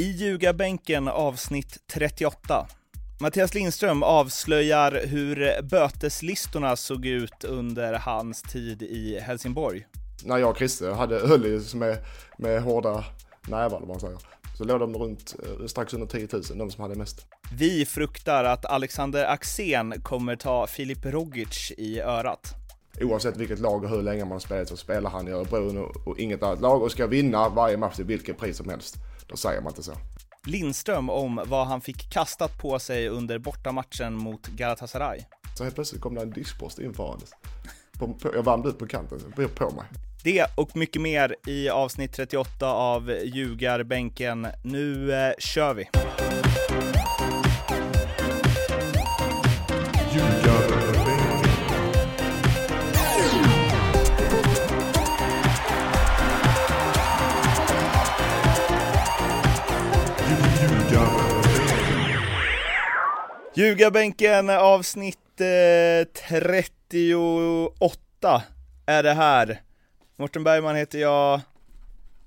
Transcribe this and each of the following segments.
I ljugarbänken avsnitt 38. Mattias Lindström avslöjar hur böteslistorna såg ut under hans tid i Helsingborg. När jag och Christer hade höll med, med hårda nävar, vad man säger, så låg de runt eh, strax under 10 000, de som hade mest. Vi fruktar att Alexander Axén kommer ta Filip Rogic i örat. Oavsett vilket lag och hur länge man spelat så spelar han i Örebro och inget annat lag och ska vinna varje match till vilket pris som helst. Då säger man inte så. Lindström om vad han fick kastat på sig under bortamatchen mot Galatasaray. Så helt plötsligt kom det en diskborst infarandes. Jag värmde ut på kanten, på mig. Det och mycket mer i avsnitt 38 av Ljugarbänken. Nu eh, kör vi! Ljugarbänken avsnitt eh, 38 är det här. Mårten Bergman heter jag.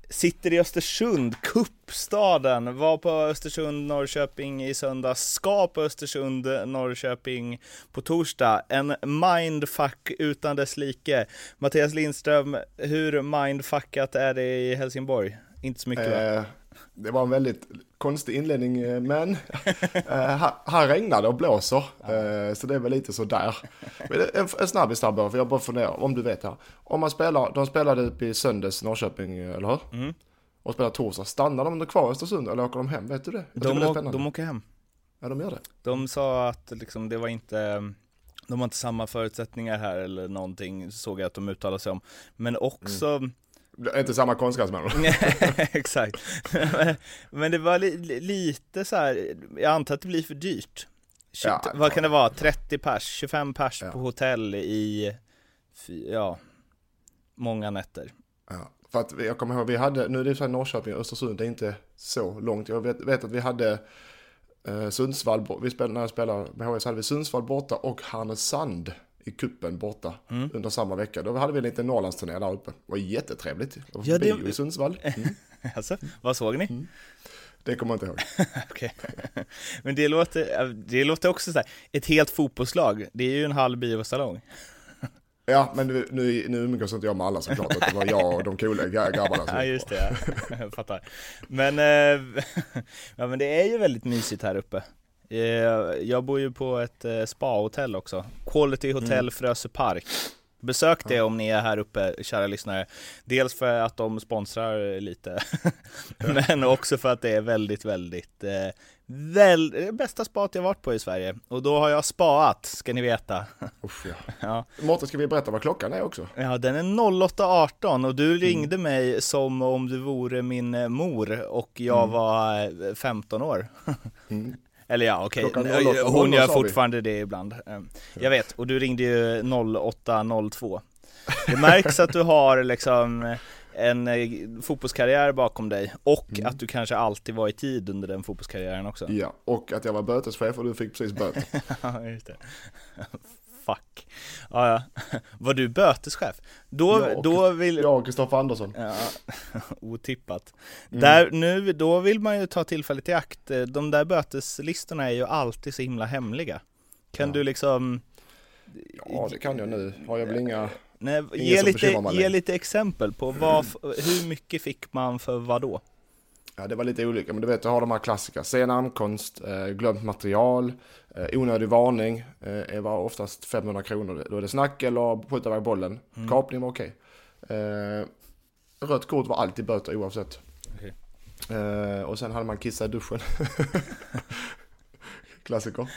Sitter i Östersund, kuppstaden. Var på Östersund, Norrköping i söndags. Ska på Östersund, Norrköping på torsdag. En mindfuck utan dess like. Mattias Lindström, hur mindfuckat är det i Helsingborg? Inte så mycket eh, va? Det var en väldigt konstig inledning, eh, men eh, här regnar det och blåser. Ja. Så det är väl lite sådär. En, en snabbis där bara, för jag bara funderar, om du vet här. Om man spelar, de spelade uppe i söndags Norrköping, eller hur? Mm. Och spelar torsdag, stannar de kvar i Östersund eller åker de hem? Vet du det? De, det de åker hem. Ja, de gör det. De sa att liksom, det var inte de har inte samma förutsättningar här eller någonting, såg jag att de uttalade sig om. Men också mm inte samma konstgräs med Exakt. Men det var li lite så här, jag antar att det blir för dyrt. ja, vad kan det vara? 30 pers, 25 pers ja. på hotell i, ja, många nätter. Ja, för att jag kommer ihåg, vi hade, nu är det så här Norrköping och Östersund, det är inte så långt. Jag vet, vet att vi hade eh, Sundsvall, vi spelade, när jag spelade med HS hade vi Sundsvall borta och Härnösand i kuppen borta mm. under samma vecka. Då hade vi en liten Norrlandsturné där uppe. Det var jättetrevligt. Jag var ja, det... bio i Sundsvall. Mm. alltså, vad såg ni? Mm. Det kommer jag inte ihåg. Okej. Men det låter, det låter också så här, ett helt fotbollslag, det är ju en halv biosalong. Ja, men nu, nu, nu umgås inte jag med alla såklart, det var jag och de coola grabbarna Ja, just det, ja. jag fattar. Men, äh, ja, men det är ju väldigt mysigt här uppe. Eh, jag bor ju på ett eh, spa-hotell också. Quality Hotel mm. Frösö Park. Besök det om ni är här uppe, kära lyssnare. Dels för att de sponsrar lite, men också för att det är väldigt, väldigt eh, väl, bästa spat jag varit på i Sverige. Och då har jag spaat, ska ni veta. Ja. Mårten, ska vi berätta vad klockan är också? Ja, den är 08.18 och du mm. ringde mm. mig som om du vore min mor och jag mm. var 15 år. mm. Eller ja, okej, okay. hon gör fortfarande det ibland. Ehm, jag vet, och du ringde ju 0802. Det märks att du har liksom en eh, fotbollskarriär bakom dig och mm. att du kanske alltid var i tid under den fotbollskarriären också. Ja, och att jag var böteschef och du fick precis böter. ja, just det. Fuck. Ja, ja. Var du böteschef? Då, jag, då vill... Och Kristoffer Andersson. Ja, otippat. Mm. Där, nu, då vill man ju ta tillfället i akt. De där böteslistorna är ju alltid så himla hemliga. Kan ja. du liksom... Ja, det kan jag nu. Har jag väl inga... Nej, ge, lite, ge lite exempel på vad, hur mycket fick man för vad då? Ja, det var lite olika, men du vet, du har de här klassiska. Sen ankomst, eh, glömt material, eh, onödig varning eh, var oftast 500 kronor. Då är det snack eller skjuta iväg bollen. Mm. Kapning var okej. Okay. Eh, rött kort var alltid böter oavsett. Okay. Eh, och sen hade man kissat i duschen. Klassiker.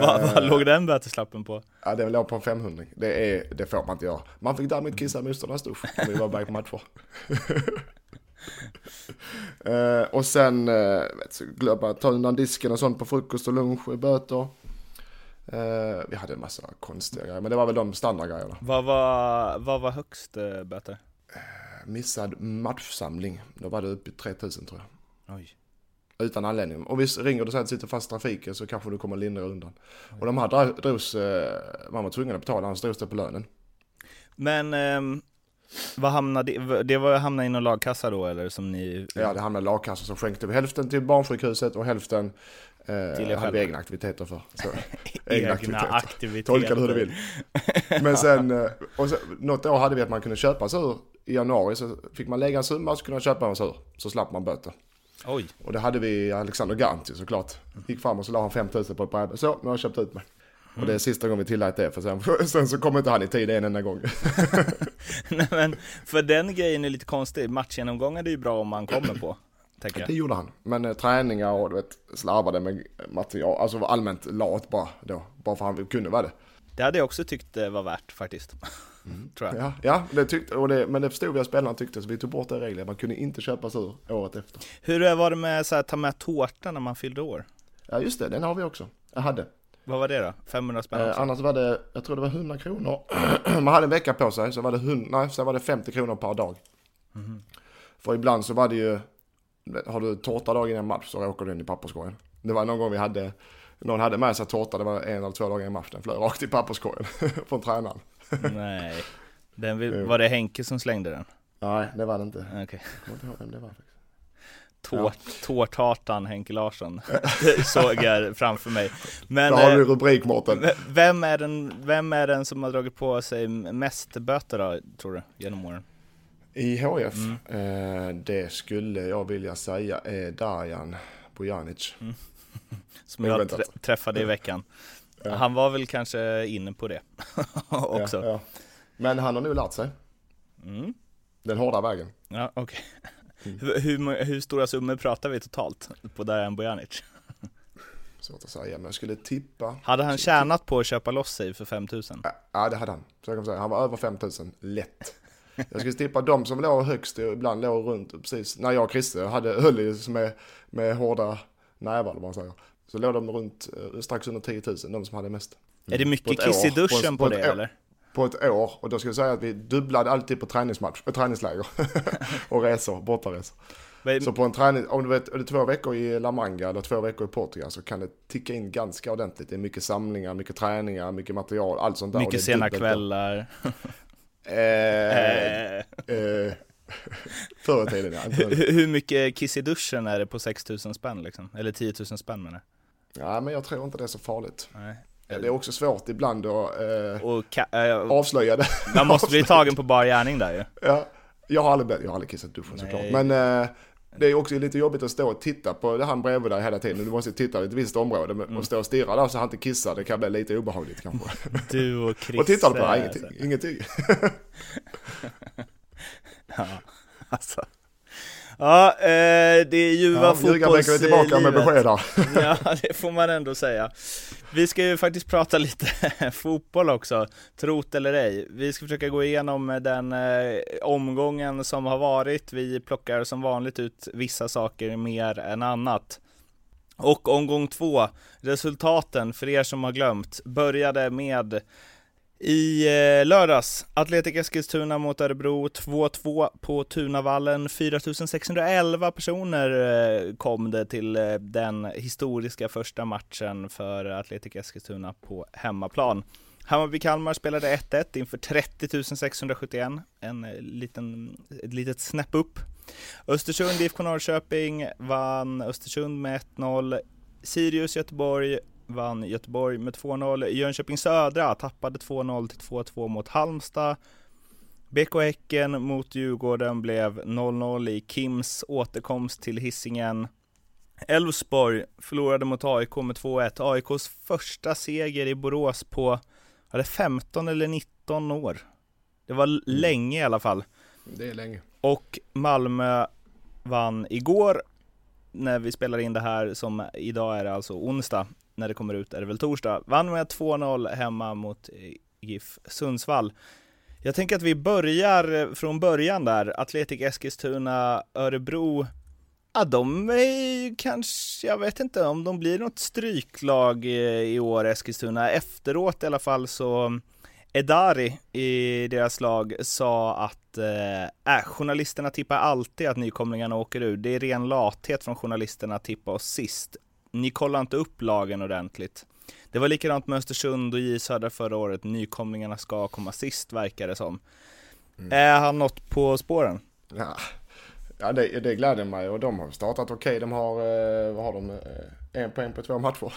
Vad va, låg den böteslappen på? Ja, den låg på en 500. Det, är, det får man inte göra. Man fick däremot kissa i motståndarnas dusch om vi var iväg på matcher. uh, och sen, uh, vet, glömma ta undan disken och sånt på frukost och lunch och böter. Uh, vi hade en massa konstiga grejer, men det var väl de standardgrejerna. Vad var, vad var högst uh, böter? Uh, missad matchsamling, då var det uppe i 3000 tror jag. Oj. Utan anledning. Om vi ringer och säger att du sitter fast i trafiken så kanske du kommer lindra undan. Och de här drogs, man var tvungen att betala, annars drogs det på lönen. Men um Vad hamnade, det var hamnade i någon lagkassa då eller som ni? Ja, det hamnade i lagkassa som skänkte hälften till barnsjukhuset och hälften eh, Till hade vi egna aktiviteter för. Så, Egna aktiviteter. aktiviteter. Tolka det hur du vill. Men sen, eh, och sen, något år hade vi att man kunde köpa sig ur. I januari så fick man lägga en summa så kunde man köpa en sig ur. Så slapp man böter. Oj, Och det hade vi Alexander Gantz ju såklart. Gick fram och så la han 5000 på ett bräde. Så, nu har jag köpt ut mig. Och det är sista gången vi tillät det, för sen, sen så kommer inte han i tid en enda gång. nej men för den grejen är lite konstig. Matchgenomgångar är ju bra om man kommer på, tänker Det jag. gjorde han. Men eh, träningar och du vet, slarvade med material, alltså var allmänt lat bara då. Bara för han kunde vara det. Det hade jag också tyckt eh, var värt faktiskt. Tror jag. Ja, ja det tyckte, och det, men det förstod vi att spelarna tyckte, så vi tog bort den regeln. Man kunde inte köpa sig ur året efter. Hur var det med här, ta med tårta när man fyllde år? Ja, just det, den har vi också. Jag hade. Vad var det då? 500 spänn Eh, annars var det, jag tror det var 100 kronor. Man hade en vecka på sig, så var det, 100, nej, så var det 50 kronor per dag. För ibland så var det ju, har du tårta dagen innan match så åker du in i papperskorgen. Det var någon gång vi hade, någon hade med sig tårta, det var en eller två dagar innan match, den flög rakt i papperskorgen från tränaren. Nej. Den var det Henke som slängde den? Nej, det var det inte. Okej. Jag kommer inte ihåg vem det var faktiskt. Tårt, Tårthatan Henke Larsson såg jag framför mig. Men Där har du eh, rubrik Mårten. vem är, den, vem är den som har dragit på sig mest böter då, tror du, genom åren? I HF, Mm. eh, det skulle jag vilja säga är Darjan Bojanic. Som jag trä- träffade i veckan. Ja. Han var väl kanske inne på det också. Ja, ja. Men han har nu lärt sig Mm. den hårda vägen. Ja, okej. Mm. Hur, hur, hur stora summor pratar vi totalt på Darjan Bojanic? Svårt att säga, men jag skulle tippa. Hade han tjänat på att köpa loss sig för 5000? Ja, det hade han. Så jag kan säga. Han var över 5000, lätt. Jag skulle tippa de som låg högst och ibland låg runt precis när jag och Christer hade höll i med, med hårda nävar vad man säger. Så låg de runt eh, strax under 10 000, de som hade mest. Är det På mycket kiss i duschen på, På ett det år. eller? På ett år, och då ska jag säga att vi dubblade alltid på träningsmatch, äh, träningsläger och resor, bortaresor. Vad- Så på en träning, om du vet, är det två veckor i La Manga eller två veckor i Portugal så kan det ticka in ganska ordentligt. Det är mycket samlingar, mycket träningar, mycket material, allt sånt där. Mycket sena kvällar. Eh, Eh, eh, förr i tiden ja. Hur hur mycket kiss i duschen är det på 6000 spänn liksom? Eller 10 000 spänn menar Ja, men jag tror inte det är så farligt. jag. Nej. Det är också svårt ibland att eh, Och äh, avslöja det. man måste bli tagen på bar gärning där ju. Ja, jag har aldrig, jag har aldrig kissat i duschen såklart. Men eh, det är också lite jobbigt att stå och titta på det han bredvid dig hela tiden. Du måste titta i ett visst område men- Mm. och stå och stirra där så han inte kissar. Det kan bli lite obehagligt kanske. Du och Chris. och tittar du på det? ingenting. ingenting. Ja, alltså. Ja, eh, det är ljuva Ja, Ljugarbänken är tillbaka med besked. Ja, det får man ändå säga. Vi ska ju faktiskt prata lite fotboll också, trot eller ej. Vi ska försöka gå igenom den eh, omgången som har varit. Vi plockar som vanligt ut vissa saker mer än annat. Och omgång två, resultaten för er som har glömt, började med i eh, lördags, Atletic Eskilstuna mot Örebro 2-2 på Tunavallen. 4611 personer eh, kom det till eh, den historiska första matchen för Atletic Eskilstuna på hemmaplan. Hammarby-Kalmar spelade 1-1 inför 30 671, en liten, ett litet snäpp upp. Östersund, IFK Norrköping vann Östersund med 1-0. Sirius Göteborg vann Göteborg med 2-0. Jönköping Södra tappade 2-0 till 2-2 mot Halmstad. BK Häcken mot Djurgården blev 0-0 i Kims återkomst till Hisingen. Elfsborg förlorade mot AIK med 2-1. AIKs första seger i Borås på var det 15 eller 19 år. Det var l- länge i alla fall. Det är länge. Och Malmö vann igår när vi spelar in det här som idag är det alltså onsdag. När det kommer ut är det väl torsdag. Vann med 2-0 hemma mot eh, GIF Sundsvall. Jag tänker att vi börjar eh, från början där. Atletic Eskilstuna, Örebro. Ja, de är ju kanske, jag vet inte om de blir något stryklag eh, i år, Eskilstuna. Efteråt i alla fall så Edari i deras lag sa att äh, journalisterna tippar alltid att nykomlingarna åker ur. Det är ren lathet från journalisterna att tippa oss sist. Ni kollar inte upp lagen ordentligt. Det var likadant med Östersund och J Södra förra året. Nykomlingarna ska komma sist verkar det som. Mm. Är han något på spåren? Ja, ja det, det gläder mig och de har startat okej. Okay. De har, eh, vad har de, eh, en poäng på två matcher.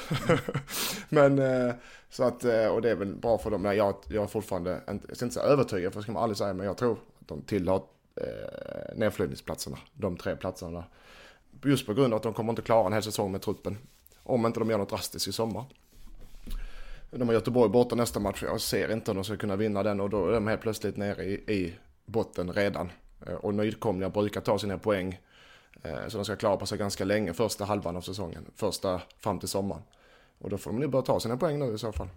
Men eh, så att, och det är väl bra för dem. Nej, jag, jag är fortfarande, inte, jag ska inte säga övertygad för det ska man aldrig säga, men jag tror att de tillhör eh, nedflyttningsplatserna. De tre platserna. Just på grund av att de kommer inte klara en hel säsong med truppen. Om inte de gör något drastiskt i sommar. De har Göteborg borta nästa match. Jag ser inte om de ska kunna vinna den och då är de helt plötsligt nere i, i botten redan. Eh, och nykomlingar brukar ta sina poäng. Eh, så de ska klara på sig ganska länge första halvan av säsongen. Första fram till sommaren. Och då får de ju börja ta sina poäng nu i så fall.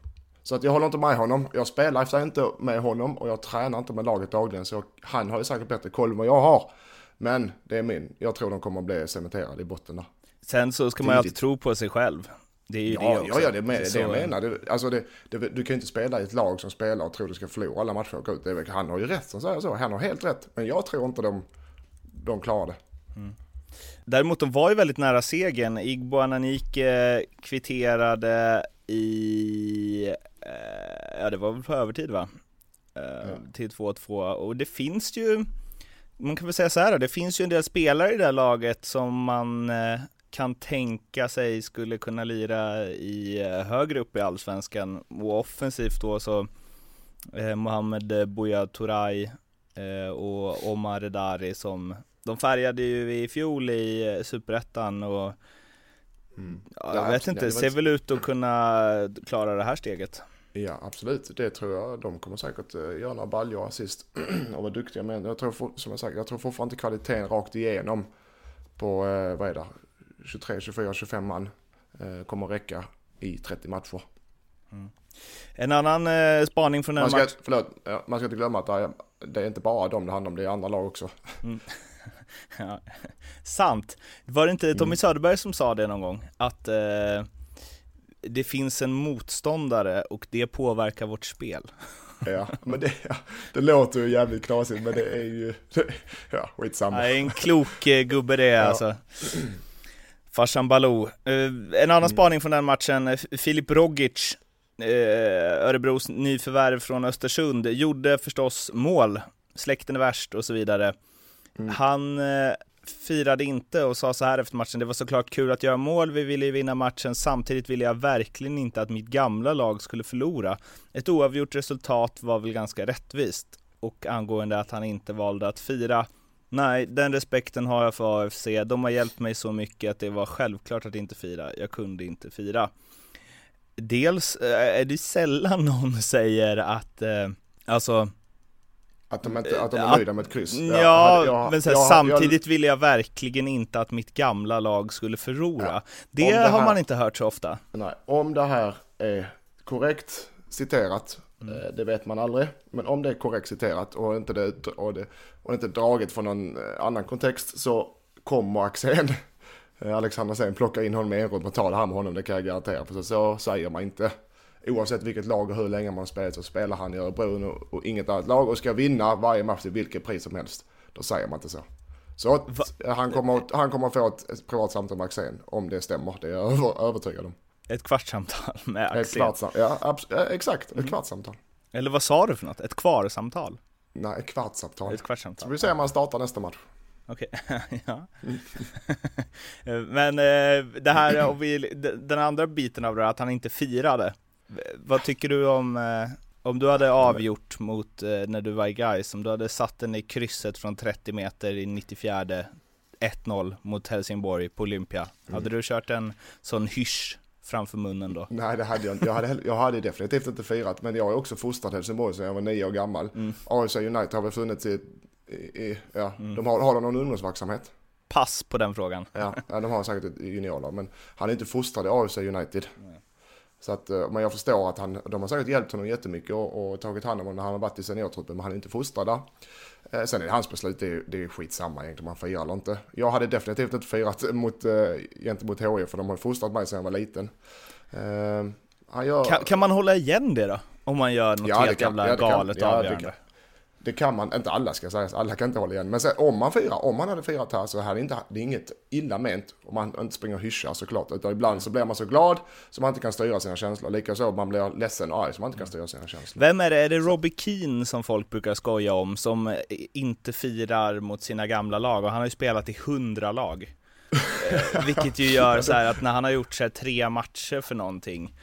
Så att jag håller inte med honom. Jag spelar efter inte med honom och jag tränar inte med laget dagligen. Så han har ju säkert bättre koll än vad jag har. Men det är min. Jag tror de kommer att bli cementerade i botten där. Sen så ska man ju alltid tro på sig själv. Det är ju ja, det också. Ja, ja, det är med, det jag menar. Det, alltså det, det, du kan ju inte spela i ett lag som spelar och tror du ska förlora alla matcher och gå ut. Det, han har ju rätt som säger så. Han har helt rätt. Men jag tror inte de, de klarar det. Mm. Däremot de var ju väldigt nära segern. Igbo Ananike kvitterade i, eh, ja det var väl på övertid va? Eh, ja. Till 2-2 och det finns ju, man kan väl säga så här det finns ju en del spelare i det här laget som man eh, kan tänka sig skulle kunna lira i eh, högre upp i allsvenskan och offensivt då så eh, Mohamed Buya Turay eh, och Omar Redari som de färgade ju i fjol i superettan och mm. ja, jag vet inte, ser väl ut att kunna klara det här steget. Ja, absolut. Det tror jag. De kommer säkert eh, göra några baljor assist och vara duktiga. Men jag tror, som jag sagt, jag tror fortfarande inte kvaliteten rakt igenom på, eh, vad är det, 23, 24, 25 man eh, kommer räcka i 30 matcher. Mm. En annan eh, spaning från den man ska, match... Förlåt, ja, man ska inte glömma att det är, det är inte bara dem det handlar om, det är andra lag också. Mm. ja. Sant. Var det inte Tommy mm. Söderberg som sa det någon gång? Att eh, det finns en motståndare och det påverkar vårt spel. Ja, men det, ja, det låter ju jävligt knasigt men det är ju, det, ja skitsamma. Ja, en klok eh, gubbe det ja. alltså. Farsan Baloo. Uh, en annan mm. spaning från den matchen, eh, Filip Rogic, Örebros nyförvärv från Östersund, gjorde förstås mål. Släkten är värst och så vidare. Mm. Han firade inte och sa så här efter matchen, det var såklart kul att göra mål, vi ville ju vinna matchen, samtidigt ville jag verkligen inte att mitt gamla lag skulle förlora. Ett oavgjort resultat var väl ganska rättvist. Och angående att han inte valde att fira, Nej, den respekten har jag för AFC. De har hjälpt mig så mycket att det var självklart att inte fira. Jag kunde inte fira. Dels eh, är det sällan någon säger att, eh, alltså att de, inte, att de är nöjda med ett kryss? Ja, jag, jag, men här, jag, samtidigt ville jag verkligen inte att mitt gamla lag skulle förlora. Ja, det, det här, har man inte hört så ofta. Nej, om det här är korrekt citerat Mm. Eh, det vet man aldrig. Men om det är korrekt citerat och inte, det, och det, och inte draget från någon eh, annan kontext så kommer Axén, eh, Alexander Axén, plocka in honom i en och ta det här med honom. Det kan jag garantera. För så, så säger man inte. Oavsett vilket lag och hur länge man spelat så spelar han i Örebro och, och inget annat lag och ska vinna varje match till vilket pris som helst. Då säger man inte så. Så att, han, kommer, han kommer få ett, privat samtal med Axén om det stämmer. Det är jag över, övertygad om. Ett kvartssamtal med Axel. Ett ja exakt, ett mm. kvartssamtal. Eller vad sa du för något? Ett kvarsamtal? Nej, ett kvartssamtal. Ett kvartssamtal. Så vi ser om han startar nästa match. Okej, okay. ja. Men eh, det här, och vi, den andra biten av det, att han inte firade. Vad tycker du om, eh, om du hade avgjort mot, eh, när du var i Gais, om du hade satt den i krysset från 30 meter i 94 1-0 mot Helsingborg på Olympia. Mm. Hade du kört en sån hysch framför munnen då? Nej, det hade jag inte. Jag hade, jag hade definitivt inte firat, men jag är också fostrad Helsingborg sedan jag var nio år gammal. Mm. AFC United har väl funnits i, i, i ja, mm. de har, har de någon ungdomsverksamhet? Pass på den frågan. Ja, ja de har säkert ett juniorlag, men han är inte fostrad i AFC United. Nej. Så att, eh, men jag förstår att han, de har säkert hjälpt honom jättemycket och, och tagit hand om honom när han har varit i seniortruppen, men han är inte fostrad där. Eh, sen är det hans beslut, det är, det är skitsamma egentligen om han firar eller inte. Jag hade definitivt inte firat mot, äh, gentemot HIF för de har fostrat mig sedan jag var liten. Äh, gör... kan, kan, man hålla igen det då? Om man gör något ja, helt jävla ja, galet ja, avgörande? Det kan man, inte alla ska sägas, alla kan inte hålla igen. Men sen, om man firar, om man hade firat här så hade inte, det är inget illa ment om man inte springer och hyschar såklart. Utan ibland så blir man så glad så man inte kan styra sina känslor. Likaså man blir ledsen och arg så man inte kan styra sina känslor. Vem är det? Är det Robbie Keane som folk brukar skoja om, som inte firar mot sina gamla lag? Och han har ju spelat i hundra lag. Eh, Vilket ju gör så att när han har gjort så tre matcher för någonting,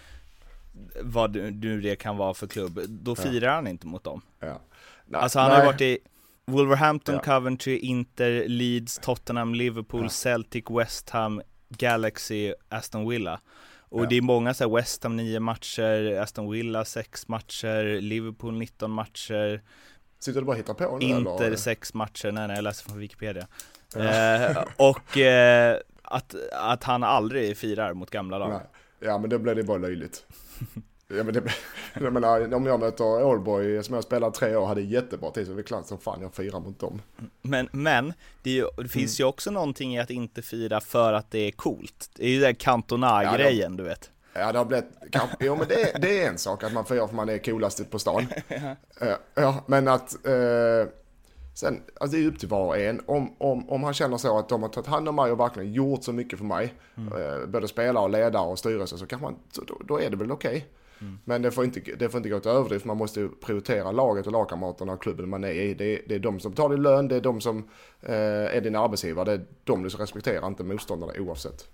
vad nu det kan vara för klubb, då firar han inte mot dem. Ja. Nej, Alltså han har nej. varit i Wolverhampton, Ja. Coventry, Inter, Leeds, Tottenham, Liverpool, Ja. Celtic, West Ham, Galaxy, Aston Villa. Och Ja. det är många så här, West Ham 9 matcher, Aston Villa 6 matcher, Liverpool 19 matcher, Sitter du bara och hittar på nu Inter eller? 6 matcher, nej nej jag läser från Wikipedia. Eh, och eh, att, att han aldrig firar mot gamla lag. Nej. Ja men då blir det bara löjligt. Ja, men det, jag menar, om jag möter Allboy som jag spelat tre år hade jättebra tid så är det klart som fan jag firar mot dem. Men, men det, ju, det finns ju också någonting i att inte fira för att det är coolt. Det är ju den Cantona-grejen, du vet. Ja det har blivit, kanske, jo men det, det är en sak att man firar för man är coolast på stan. Eh, ja men att eh, sen, alltså det är upp till var och en. Om, om, om han känner så att de har tagit hand om mig och verkligen gjort så mycket för mig, eh, både spelare och ledare och styrelse, så kanske man, så då, då är det väl okej. Men det får, inte, det får inte gå till överdrift, man måste prioritera laget och lagkamraterna och klubben man är i. Det är, det är de som tar din lön, det är de som eh, är din arbetsgivare, det är de du ska respektera, inte motståndarna oavsett.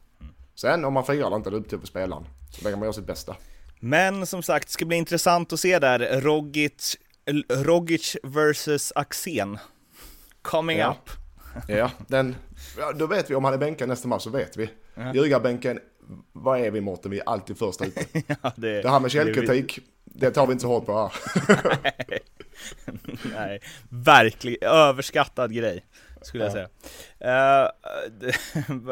Sen om man firar eller inte, det är upp till spelaren. Så länge man gör sitt bästa. Men som sagt, det ska bli intressant att se där, Rogic, Rogic versus Axén. Coming Ja. up. Ja, den, ja, då vet vi om han är bänkad nästa match så vet vi. Ljugarbänken, vad är vi Mårten? Vi är alltid först ute. Ja, det, Det här med källkritik, det tar vi inte så hårt på här. Nej, verkligen överskattad grej, skulle jag Ja. säga.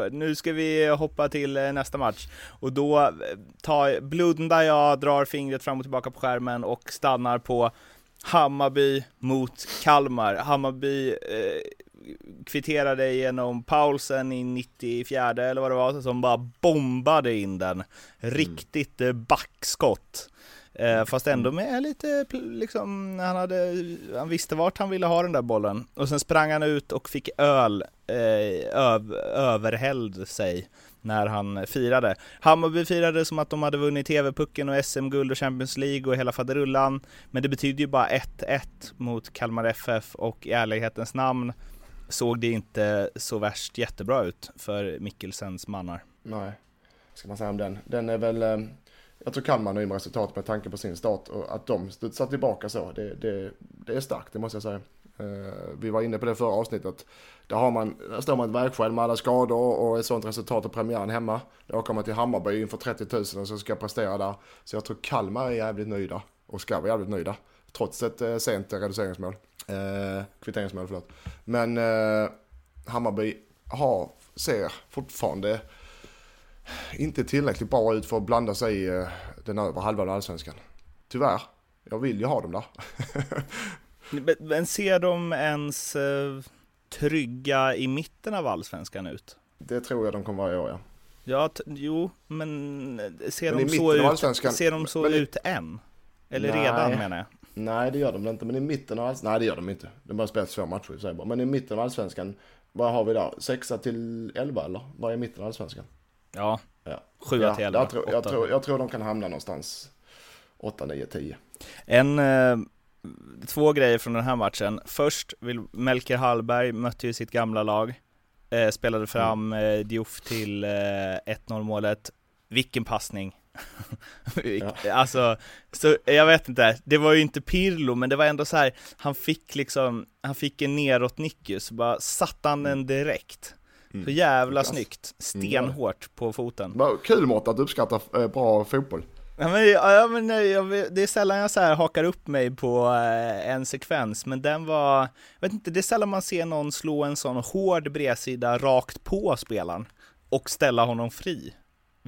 Eh, nu ska vi hoppa till eh, nästa match. Och då eh, tar, blundar jag, drar fingret fram och tillbaka på skärmen och stannar på Hammarby mot Kalmar. Hammarby eh, kvitterade genom Paulsen i 94 eller vad det var, som bara bombade in den. Riktigt eh, backskott. Eh, fast ändå med lite, liksom, han, hade, han visste vart han ville ha den där bollen. Och sen sprang han ut och fick öl, eh, öv, överhälld sig när han firade. Hammarby firade som att de hade vunnit TV-pucken och SM-guld och Champions League och hela faderullan. Men det betyder ju bara 1-1 mot Kalmar FF och i ärlighetens namn såg det inte så värst jättebra ut för Mikkelsens mannar. Nej, ska man säga om den. Den är väl, eh, jag tror Kalmar nöjd med resultat med tanke på sin start och att de studsar tillbaka så, det, det, det är starkt, det måste jag säga. Eh, vi var inne på det förra avsnittet. Där, har man, där står man ett vägskäl med alla skador och ett sånt resultat av premiären hemma. Då åker man till Hammarby inför 30 000 och så ska prestera där. Så jag tror Kalmar är jävligt nöjda och ska vara jävligt nöjda. Trots ett eh, sent reduceringsmål. Eh, kvitteringsmål, förlåt. Men eh, Hammarby har, ser fortfarande inte tillräckligt bra ut för att blanda sig i eh, den övre halvan av allsvenskan. Tyvärr. Jag vill ju ha dem där. Men- ser de ens eh, trygga i mitten av allsvenskan ut? Det tror jag de kommer vara i år ja. Ja, jo, men eh, ser Men i de så ut, ser de så men i- ut än? Eller Nej. redan menar jag. Nej det gör de inte, men i mitten av allsvenskan, nej det gör de inte. De har spelat två matcher i sig bara. Men i mitten av allsvenskan, vad har vi där? Sexa till elva eller? Vad är mitten av allsvenskan? Ja, Ja. Sjua ja, till elva, Jag tror, jag, tror, jag tror de kan hamna någonstans 8, 9, 10. En, eh, två grejer från den här matchen. Först, vill, Melker Hallberg mötte ju sitt gamla lag. Eh, spelade fram eh, Diouf till eh, 1-0 målet. Vilken passning! Alltså, så jag vet inte, det var ju inte Pirlo, men det var ändå så här, han fick liksom, han fick en neråt-nick ju, så bara satte han den direkt. Så jävla Klass. snyggt, stenhårt på foten. Vad Kul Mårten att du uppskattar eh, bra fotboll. Ja, men, ja, men jag, det är sällan jag så här hakar upp mig på eh, en sekvens, men den var, jag vet inte, det är sällan man ser någon slå en sån hård bredsida rakt på spelaren och ställa honom fri.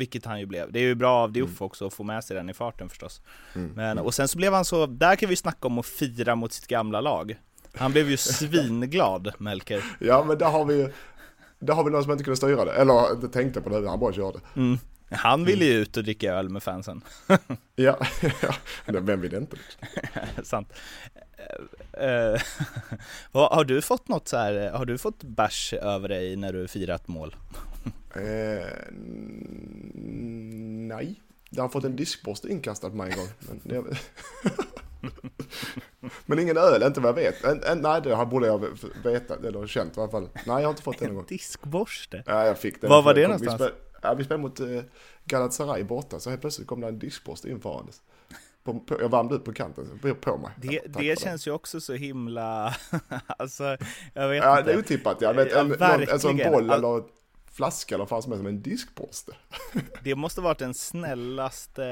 Vilket han ju blev. Det är ju bra av Diouf också att få med sig den i farten förstås. Men, och sen så blev han så, där kan vi snacka om att fira mot sitt gamla lag. Han blev ju svinglad, Melker. Ja men där har vi ju, där har vi någon som inte kunde styra det. Eller inte tänkte på det, han bara körde. Mm. Han ville ju ut och dricka öl med fansen. Ja, ja. Men vem vill inte? Sant. Eh, vad- har du fått något så här, har du fått bärs över dig när du firat mål? Eh, nej. Jag har fått en diskborste inkastad på mig en gång. Men, det, men ingen öl, inte vad jag vet. En, en, nej, det här borde jag veta, eller känt i alla fall. Nej, jag har inte fått det någon gång. Diskborste? Ja, jag fick den. Var var det Vi någonstans? spel- Ja, vi spelade mot eh, Galatasaray borta, så helt plötsligt kom det en diskborste infarandes. På, på, jag värmde ut på kanten, på, på mig. Det, Ja, det känns ju också så himla, alltså jag vet Ja, det inte. är otippat. Jag vet, Ja, en, någon, en sån boll All- eller flaska eller vad fan som en diskborste. Det måste varit den snällaste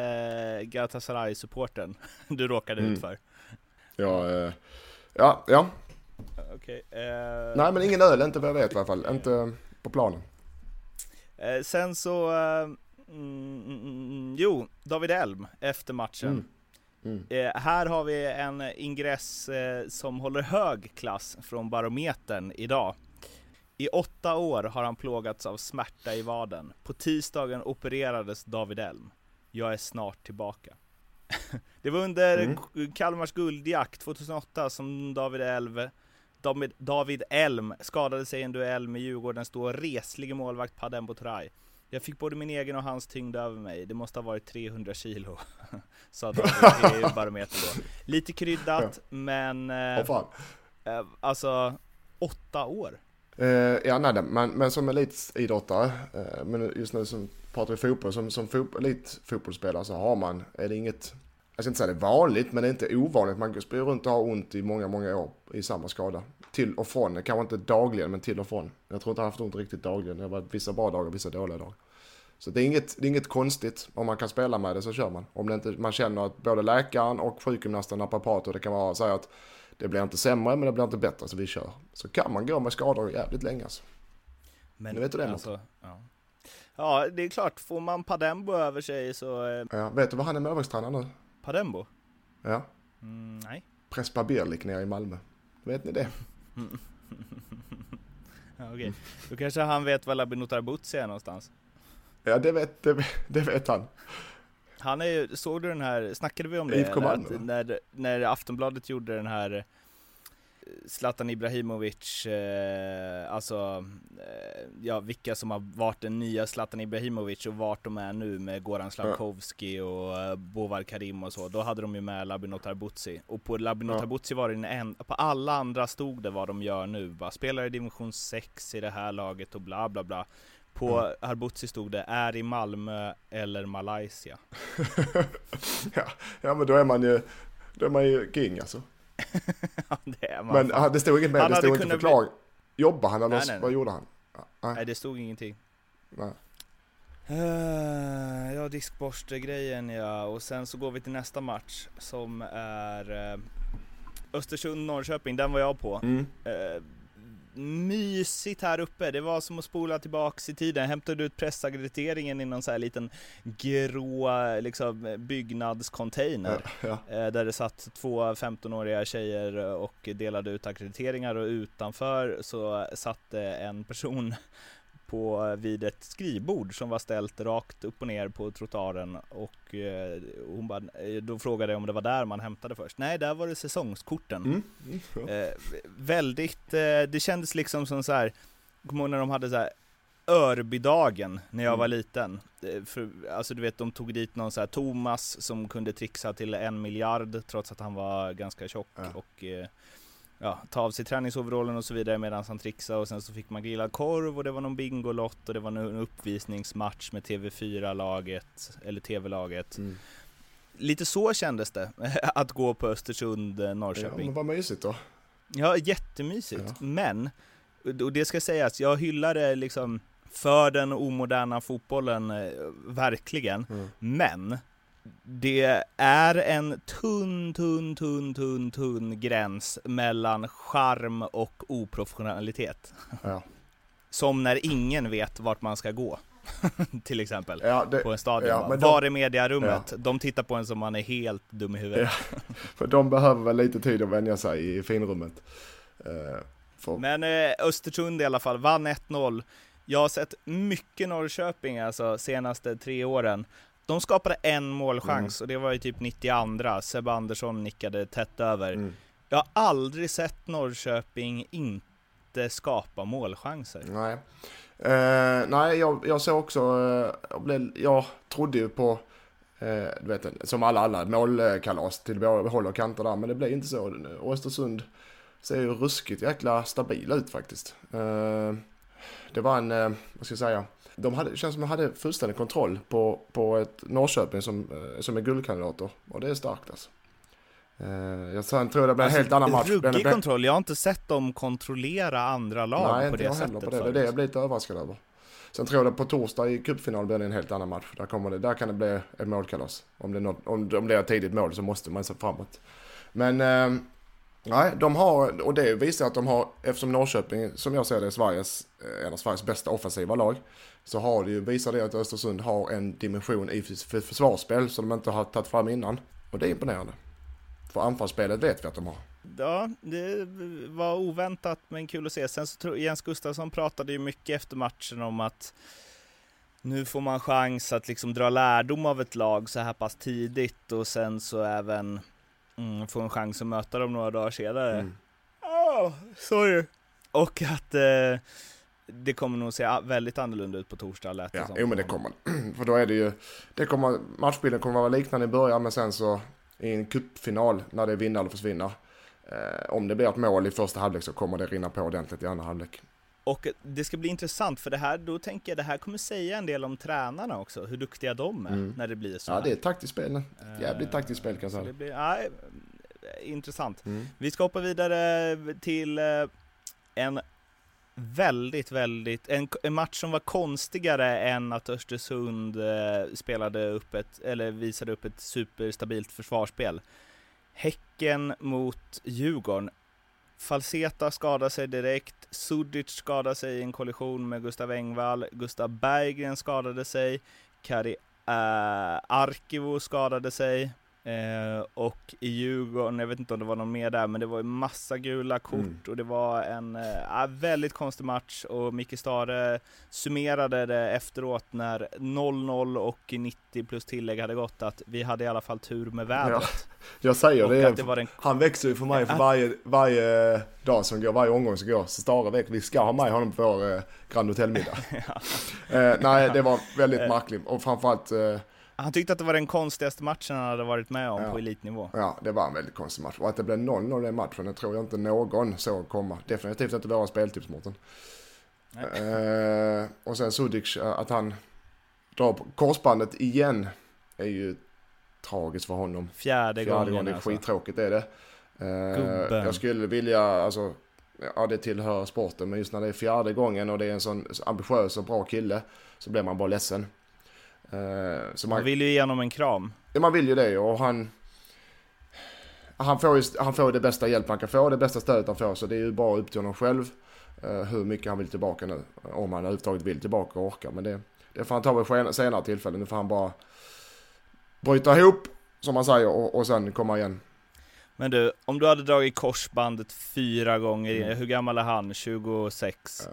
Galatasaray-supporten du råkade Mm. ut för. Ja, eh, ja, ja. Okej. eh, Nej, men ingen öl, inte vad jag vet i alla fall. Inte på planen. eh, sen så, mm, mm, jo, David Elm efter matchen. Mm. Mm. Eh, här har vi en ingress eh, som håller hög klass från Barometern idag. I åtta år har han plågats av smärta i vaden. På tisdagen opererades David Elm. Jag är snart tillbaka. Det var under Mm. Kalmars guldjakt 2008 som David Elm, David, Elm skadade sig i en duell med Djurgårdens då reslige målvakt Padem Botoray. Jag fick både min egen och hans tyngd över mig. Det måste ha varit 300 kilo, sa David i Barometern då. Lite kryddat, men eh, Åh fan. eh, alltså åtta år. Eh, ja, nej, men, men som elitidrottare, uh, men just nu som pratar vi fotboll, som, som fot, elitfotbollsspelare så har man, är det inget, jag ska inte säga det är vanligt, men det är inte ovanligt. Man springer runt och har ont i många, många år i samma skada. Till och från, kanske inte dagligen, men till och från. Jag tror inte jag har haft ont riktigt dagligen. Det har varit vissa bra dagar, vissa dåliga dagar. Så det är, inget, det är inget konstigt. Om man kan spela med det så kör man. Om det inte, man känner att både läkaren och sjukgymnasten, naprapater, det kan vara säga att det blir inte sämre men det blir inte bättre så vi kör. Så kan man gå med skador jävligt länge alltså. Men Nu vet du det, alltså, ja. ja, det är klart, får man Padembo över sig så... Eh, Ja, vet du vad han är målvaktstränare nu? Padembo? Ja, Mm, nej. Prespa Birlik nere i Malmö. Vet ni det? Ja, okej. Då kanske han vet var Labinotar Butzi är någonstans. Ja, det vet, det, det vet han. Han är ju, såg du den här, snackade vi om det? Att när, när Aftonbladet gjorde den här eh, Zlatan Ibrahimovic, eh, alltså, eh, ja vilka som har varit den nya Zlatan Ibrahimovic och vart de är nu med Goran Slavkovski och eh, Bovar Karim och så, då hade de ju med Labinotar Butzi. Och på Labinotar Ja. Butzi var det en, en, på alla andra stod det vad de gör nu, bara spelar i division 6 i det här laget och bla bla bla. På Mm. Harbutzi stod det, är i Malmö eller Malaysia. Ja, ja, men då är man ju, då är man ju king alltså. Ja, det är man Men fan. det stod inget mer, Han det stod inte förklaring. Jobbar han eller Nej, nej, nej. vad gjorde han? Ah, Nej, det stod ingenting. nej. Uh, ja, diskborste-grejen ja, och sen så går vi till nästa match som är uh, Östersund-Norrköping, den var jag på. Mm. Eh, mysigt här uppe, det var som att spola tillbaks i tiden. Hämtade ut pressaggrediteringen i någon så här liten grå liksom, byggnadscontainer. Ja, ja. Eh, där det satt två 15-åriga tjejer och delade ut akkrediteringar och utanför så satt en person på, vid ett skrivbord som var ställt rakt upp och ner på trottoaren och eh, hon bara, eh, då frågade jag om det var där man hämtade först. Nej, där var det säsongskorten. Mm. Mm. Eh, väldigt, eh, det kändes liksom som så här, kommer ihåg när de hade så här Örbydagen när jag Mm. var liten. Eh, För, alltså du vet, de tog dit någon så här Thomas som kunde trixa till en miljard trots att han var ganska tjock Ja. och eh, ja, ta av sig träningsoverallen och så vidare medan han trixade och sen så fick man grillad korv och det var någon bingolott och det var en uppvisningsmatch med TV4-laget, eller TV-laget. Mm. Lite så kändes det, att gå på Östersund, eh, Ja, Norrköping. men vad mysigt då. Ja, jättemysigt. Ja. Men, och det ska sägas, jag hyllar det liksom för den omoderna fotbollen, eh, verkligen. Mm. Men, det är en tunn, tunn, tunn, tunn, tunn gräns mellan charm och oprofessionalitet. Ja. Som när ingen vet vart man ska gå, till exempel. Ja, det, På en stadion. ja, Var de- är mediarummet? De tittar på en som man är helt dum i huvudet. för de behöver väl lite tid att vänja sig i finrummet. Eh, för, Men eh, Östersund i alla fall, vann 1-0. Jag har sett mycket Norrköping alltså senaste tre åren. De skapade en målchans och det var ju typ 92 Sebbe Andersson nickade tätt över. mm. Jag har aldrig sett Norrköping inte skapa målchanser. Nej, eh, nej jag, jag såg också, eh, jag, blev, jag trodde ju på, eh, du vet, som alla andra, målkalas till håll och kanter där, men det blev inte så. Östersund ser ju ruskigt jäkla stabila ut faktiskt. Eh, det var en, eh, vad ska jag säga, de hade, känns som de hade fullständig kontroll på, på ett Norrköping som, eh, som är guldkandidater. Och det är starkt alltså. Eh, jag sen tror det blir en Alltså, helt annan match. Ruggig kontroll, jag har inte sett dem kontrollera andra lag Nej, på inte det jag heller sättet på det. Det är det jag blir lite överraskad över. Sen tror jag på torsdag i cupfinal blir det en helt annan match. Där, kommer det, där kan det bli ett målkalas. Om det, något, om, om det är ett tidigt mål så måste man se framåt. Men eh, nej, de har, och det visar att de har, eftersom Norrköping som jag ser det är Sveriges, eh, en av Sveriges bästa offensiva lag. Så har det ju, visar det att Östersund har en dimension i för- för försvarsspel som de inte har tagit fram innan. Och det är imponerande. För anfallsspelet vet vi att de har. Ja, det var oväntat men kul att se. Sen så tror Jens Gustafsson pratade ju mycket efter matchen om att nu får man chans att liksom dra lärdom av ett lag så här pass tidigt och sen så även mm, få en chans att möta dem några dagar senare. Mm. Oh, sorry. Och att eh, det kommer nog se väldigt annorlunda ut på torsdag lät det Ja, som. jo men det kommer För då är det ju, det kommer, matchbilden kommer vara liknande i början men sen så i en cupfinal när det är vinna eller försvinna. Eh, om det blir ett mål i första halvlek så kommer det rinna på ordentligt i andra halvlek. Och det ska bli intressant för det här, då tänker jag det här kommer säga en del om tränarna också, hur duktiga de är Mm. när det blir så Ja här. det är taktiskt spel. Ett jävligt Eh, taktiskt spel kan jag säga. det blir, ja, eh, intressant. Mm. Vi ska hoppa vidare till eh, en väldigt, väldigt, en, en match som var konstigare än att Östersund eh, spelade upp ett, eller visade upp ett superstabilt försvarsspel. Häcken mot Djurgården. Falseta skadar sig direkt, Sudic skadar sig i en kollision med Gustav Engvall, Gustav Berggren skadade sig, Kari eh, Arkivo skadade sig, eh, och i Djurgården, jag vet inte om det var någon mer där, men det var ju massa gula kort Mm. och det var en eh, väldigt konstig match och Micke Stare summerade det efteråt när 0-0 och 90 plus tillägg hade gått att vi hade i alla fall tur med vädret. Jag säger det, det den han växer ju för mig för Ja. varje, varje dag som går, varje omgång som går. Så Stare vet vi ska ha med honom på eh, Grand Hotel-middag. eh, nej, det var väldigt Eh. märkligt och framförallt eh, Han tyckte att det var den konstigaste matchen han hade varit med om Ja. på elitnivå. Ja, det var en väldigt konstig match. Och att det blev 0-0 i den matchen, det tror jag inte någon såg komma. Definitivt inte våra speltips, Mårten. Eh, och sen Sudic, eh, att han drar på korsbandet igen, är ju tragiskt för honom. Fjärde, Fjärde gången gången, alltså. skittråkigt är det. Eh, jag skulle vilja, alltså, ja det tillhör sporten, men just när det är fjärde gången och det är en sån ambitiös och bra kille, så blir man bara ledsen. Eh, så Man vill ju ge honom en kram. Ja, man vill ju det och han... Han får, ju, han får det bästa hjälp han kan få, det bästa stödet han får. Så det är ju bara upp till honom själv eh, hur mycket han vill tillbaka nu. Om han överhuvudtaget vill tillbaka och orkar. Men det, det får han ta vid senare tillfällen. Nu får han bara bryta ihop, som man säger, och, och sen komma igen. Men du, om du hade dragit korsbandet fyra gånger, Mm. hur gammal är han? 26? Ja.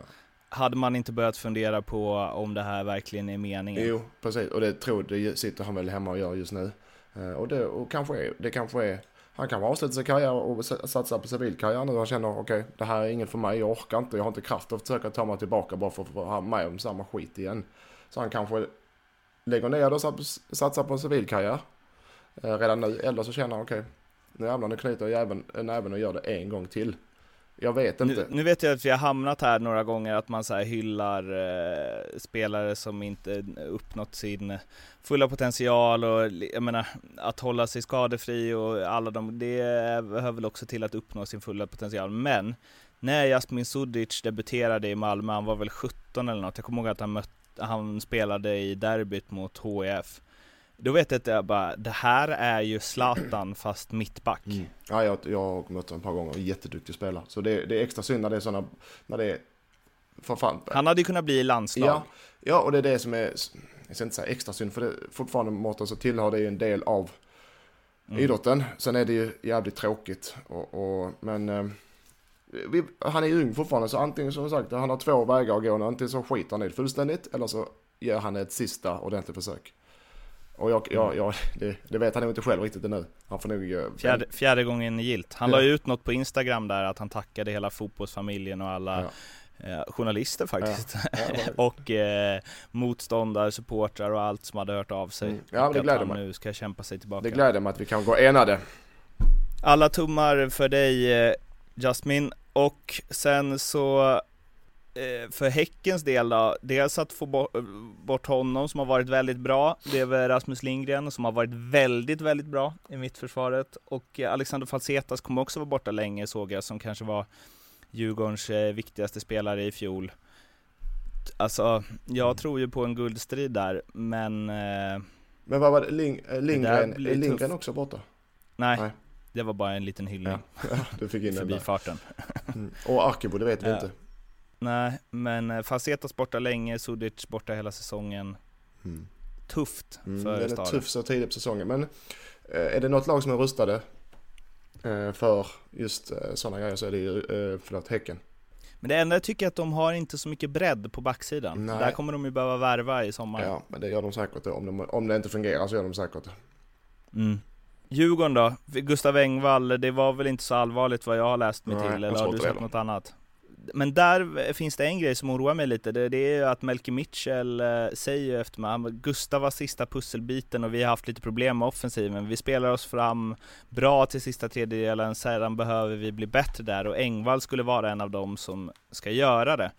Hade man inte börjat fundera på om det här verkligen är meningen? Jo, precis. Och det tror det sitter han väl hemma och gör just nu. Eh, och det, och kanske är, det kanske är... Han kanske avslutar sin karriär och satsar på civilkarriär nu. Han känner okej, det här är inget för mig. Jag orkar inte. Jag har inte kraft att försöka ta mig tillbaka bara för att få med om samma skit igen. Så han kanske lägger ner och satsar på en civilkarriär eh, redan nu. Eller så känner han okej, nu jävlar nu knyter jag även, näven och gör det en gång till. Jag vet inte. Nu, nu vet jag att vi har hamnat här några gånger att man så hyllar eh, spelare som inte uppnått sin fulla potential och jag menar att hålla sig skadefri och alla de, det hör väl också till att uppnå sin fulla potential. Men när Jasmin Sudic debuterade i Malmö, han var väl 17 eller något, jag kommer ihåg att han, mött, han spelade i derbyt mot HIF. Då vet jag att jag bara, det här är ju Zlatan fast mittback. Mm. Ja, jag, jag har mött honom ett par gånger. Jätteduktig spelare. Så det, det är extra synd när det är sådana, när det är. Han hade ju kunnat bli i landslag. Ja, ja, och det är det som är, jag ska inte säga extra synd, för det, fortfarande Mårten så tillhör det ju en del av Mm. idrotten. Sen är det ju jävligt tråkigt. Och, och, men eh, vi, han är ju ung fortfarande, så antingen som sagt, han har två vägar att gå nu. Antingen så skiter han i det fullständigt, eller så gör han ett sista ordentligt försök. Och jag, jag, jag, det, det vet han nog inte själv riktigt ännu. Han får nog... eh, Fjärde, fjärde gången gilt. Han Ja. la ut något på Instagram där att han tackade hela fotbollsfamiljen och alla Ja. eh, journalister faktiskt. Ja, vad- och eh, motståndare, supportrar och allt som hade hört av sig. Mm. Ja, det gläder mig. nu ska kämpa sig tillbaka. Det gläder mig att vi kan gå enade. Alla tummar för dig eh, Jasmin och sen så för Häckens del då, dels att få bo- bort honom som har varit väldigt bra, det är väl Rasmus Lindgren som har varit väldigt, väldigt bra i mittförsvaret och eh, Alexander Falsetas kommer också vara borta länge såg jag, som kanske var Djurgårdens eh, viktigaste spelare i fjol. Alltså, jag Mm. tror ju på en guldstrid där, men eh, Men vad var det? Ling, eh, Lindgren, är Lindgren också borta? nej, Nej. det var bara en liten hyllning Ja, ja du fick in den förbifarten. Mm. Och Arkibo, det vet vi Ja. inte. Nej, men eh, Falsetas borta länge, Sudic borta hela säsongen. Mm. Tufft Mm, för den är tuff så tidigt på säsongen. Men eh, är det något lag som är rustade eh, för just sådana grejer så är det ju, förlåt, Häcken. Men det enda jag tycker är att de har inte så mycket bredd på backsidan. Nej. Där kommer de ju behöva värva i sommar. Ja, men det gör de säkert då. Om, de, om det inte fungerar så gör de säkert det. Mm. Djurgården då? Gustav Engvall, det var väl inte så allvarligt vad jag har läst mig Nej, till, eller har du sett något annat? Men där finns det en grej som oroar mig lite, det, det är ju att Melke Mitchell eh, säger efter mig, Gustav var sista pusselbiten och vi har haft lite problem med offensiven. Vi spelar oss fram bra till sista tredjedelen, sedan behöver vi bli bättre där och Engvall skulle vara en av dem som ska göra det.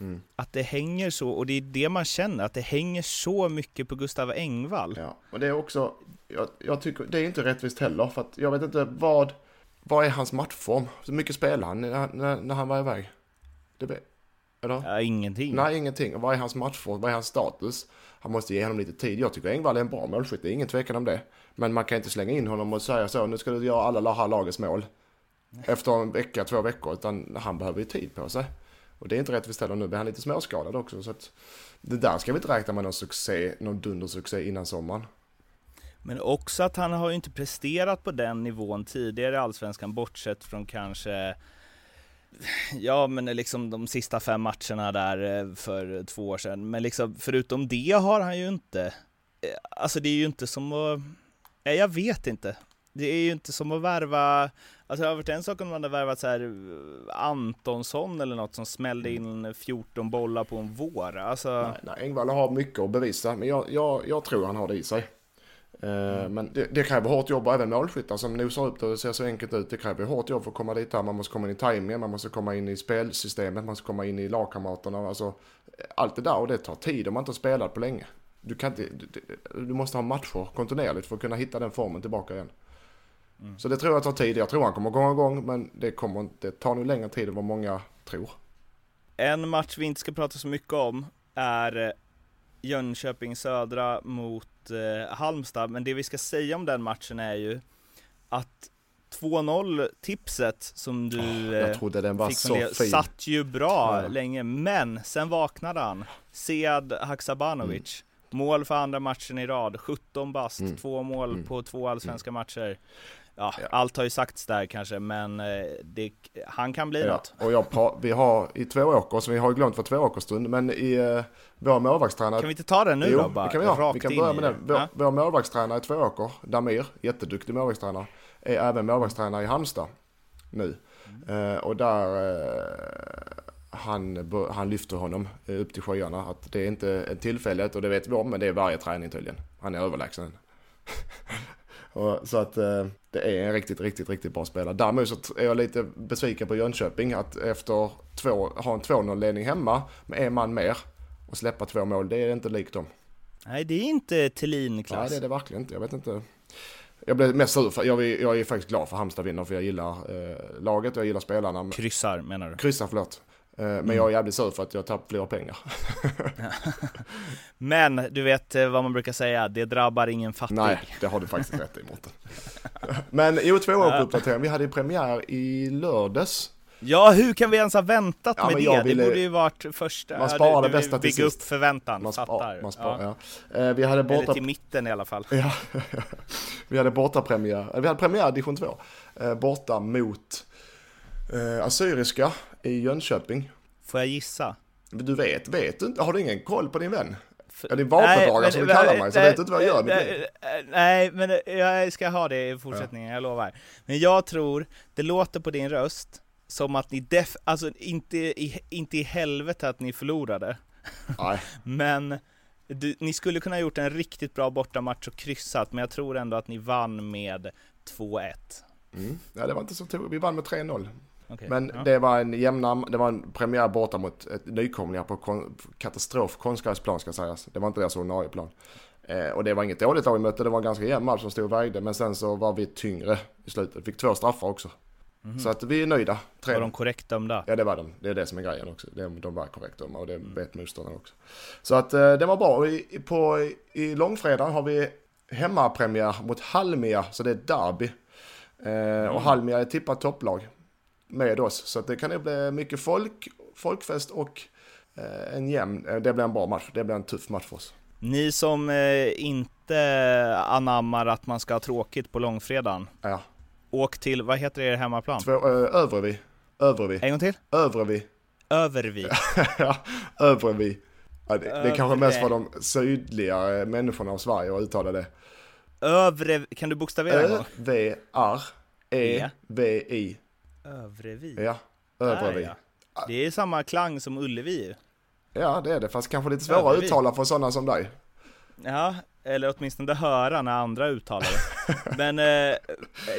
Mm. Att det hänger så, och det är det man känner, att det hänger så mycket på Gustav Engvall. Ja, och det är också, jag, jag tycker, det är inte rättvist heller. För att jag vet inte vad, vad är hans matchform? Så mycket spelar han när, när, när han var iväg? Det eller? Ja, ingenting. Nej, ingenting. Vad är hans matchform? Vad är hans status? Han måste ge honom lite tid. Jag tycker Engvall är en bra målskytt, det är ingen tvekan om det. Men man kan inte slänga in honom och säga så, nu ska du göra alla det här lagets mål. Efter en vecka, två veckor, utan han behöver ju tid på sig. Och det är inte rättvist heller, nu blir han lite småskadad också. Så att det där ska vi inte räkna med någon succé, någon dundersuccé innan sommaren. Men också att han har ju inte presterat på den nivån tidigare i Allsvenskan, bortsett från kanske Ja men liksom de sista fem matcherna där eh, för två år sedan. Men liksom förutom det har han ju inte eh, Alltså det är ju inte som att Nej jag vet inte Det är ju inte som att värva Alltså det har varit en sak om man hade värvat så här eh, Antonsson eller något som smällde in 14 bollar på en vår Alltså Nej, nej, Engvall har mycket att bevisa, men jag, jag, jag tror han har det i sig. Eh, Men det, det kräver hårt jobb och även målskyttar som nosar upp det och ser så enkelt ut. Det kräver hårt jobb för att komma dit här. Man måste komma in i tajmingen, man måste komma in i spelsystemet, man måste komma in i lagkamraterna. Alltså, allt det där och det tar tid om man inte har spelat på länge. Du, kan inte, du, du- måste ha matcher kontinuerligt för att kunna hitta den formen tillbaka igen. Så det tror jag tar tid. Jag tror han kommer komma igång men det, kommer, det tar nog längre tid än vad många tror. En match vi inte ska prata så mycket om är Jönköping Södra mot eh, Halmstad, men det vi ska säga om den matchen är ju att 2-0 tipset som du Jag eh, trodde den var fick så det fin. satt ju bra Ja. länge, men sen vaknade han. Sead Haksabanovic, mål för andra matchen i rad, 17 bast, Mm. två mål Mm. på två allsvenska matcher. Ja, Ja. allt har ju sagts där kanske, men eh, det, han kan bli Ja, något. och jag pra- vi har i Tvååker, så vi har ju glömt vad Tvååkerstund, men i uh, vår målvaktstränare... Kan vi inte ta den nu jo, då bara? det kan vi göra. Vi kan börja med den. Vår, Ja. vår målvaktstränare i Tvååker, Damir, jätteduktig målvaktstränare, är även målvaktstränare i Halmstad nu. Mm. Eh, och där eh, han, han lyfter honom eh, upp till skyarna. Att det är inte en tillfällighet och det vet vi om, men det är varje träning tydligen. Han är överlägsen. Och, så att eh, det är en riktigt, riktigt, riktigt bra spelare. Däremot så är jag lite besviken på Jönköping att efter två, ha en 2-0-ledning hemma med en man mer och släppa två mål, det är inte likt dem. Nej, det är inte Nej, Thelin-klass. det är det verkligen inte. Jag vet inte. Jag blev mest sur för, jag, är- jag är faktiskt glad för Halmstad vinner för jag gillar eh, laget och jag gillar spelarna. Kryssar menar du? Kryssa, förlåt. Eh, men jag är jävligt sur för att jag tappar fler pengar. Men du vet eh, vad man brukar säga, det drabbar ingen fattig. Nej, det har du faktiskt rätt i Mårten. Men jo, två år på uppdatering. Vi hade premiär i lördags. Ja, hur kan vi ens ha väntat Ja, med det? ville- Det borde ju varit första. Man sparar det bästa till bygga upp sist. förväntan, Man, fattar. spar, man sparar, ja. ja. Eh, vi hade Eller borta... till mitten i alla fall. Ja, vi hade bortapremiär. Vi hade premiär i division 2. Eh, borta mot eh, Assyriska i Jönköping. Får jag gissa? Du vet, vet du inte? Har du ingen koll på din vän? Ja, det är vapendragare som du kallar mig, så jag vet inte vad jag gör. Nej, nej, men jag ska ha det i fortsättningen, ja. jag lovar. Men jag tror, det låter på din röst, som att ni def, alltså inte i, inte i helvete att ni förlorade. Nej. men du, ni skulle kunna ha gjort en riktigt bra bortamatch och kryssat, men jag tror ändå att ni vann med 2-1. Mm. Ja, det var inte så tur. Vi vann med 3-0. Okay, Men ja. det var en jämna, det var en premiär borta mot ett nykomlingar på kon, katastrof konstgräsplan ska sägas. Det var inte deras ordinarie plan. Eh, och det var inget dåligt lag vi mötte, det var en ganska jämn match som stod och vägde. Men sen så var vi tyngre i slutet, fick två straffar också. Mhm. Så att vi är nöjda. Tre. Var de korrekt dömda? Ja det var de, det är det som är grejen också. De, de var korrekt dömda och det Mm. vet motståndarna också. Så att eh, det var bra. Och i, på, i, i långfredagen har vi hemmapremiär mot Halmia, så det är derby. Eh, Mm. Och Halmia är tippat topplag med oss. Så att det kan nog bli mycket folk, folkfest och eh, en jämn, eh, det blir en bra match. Det blir en tuff match för oss. Ni som eh, inte anammar att man ska ha tråkigt på långfredagen, Ja. åk till, vad heter er hemmaplan? Två, Övrevi. Övrevi. En gång till? Övrevi. Övervik. ja, Övrevi. Ja, det, det är kanske mest Övre. de sydliga människorna av Sverige att uttala det. Övre, kan du bokstavera en gång? Ö-V-R-E-V-I. Ja, Övrevi. Ja. Det är samma klang som Ullevi. Ja, det är det. Fast kanske lite svårare att uttala för sådana som dig. Ja, eller åtminstone höra när andra uttalar det. Men eh,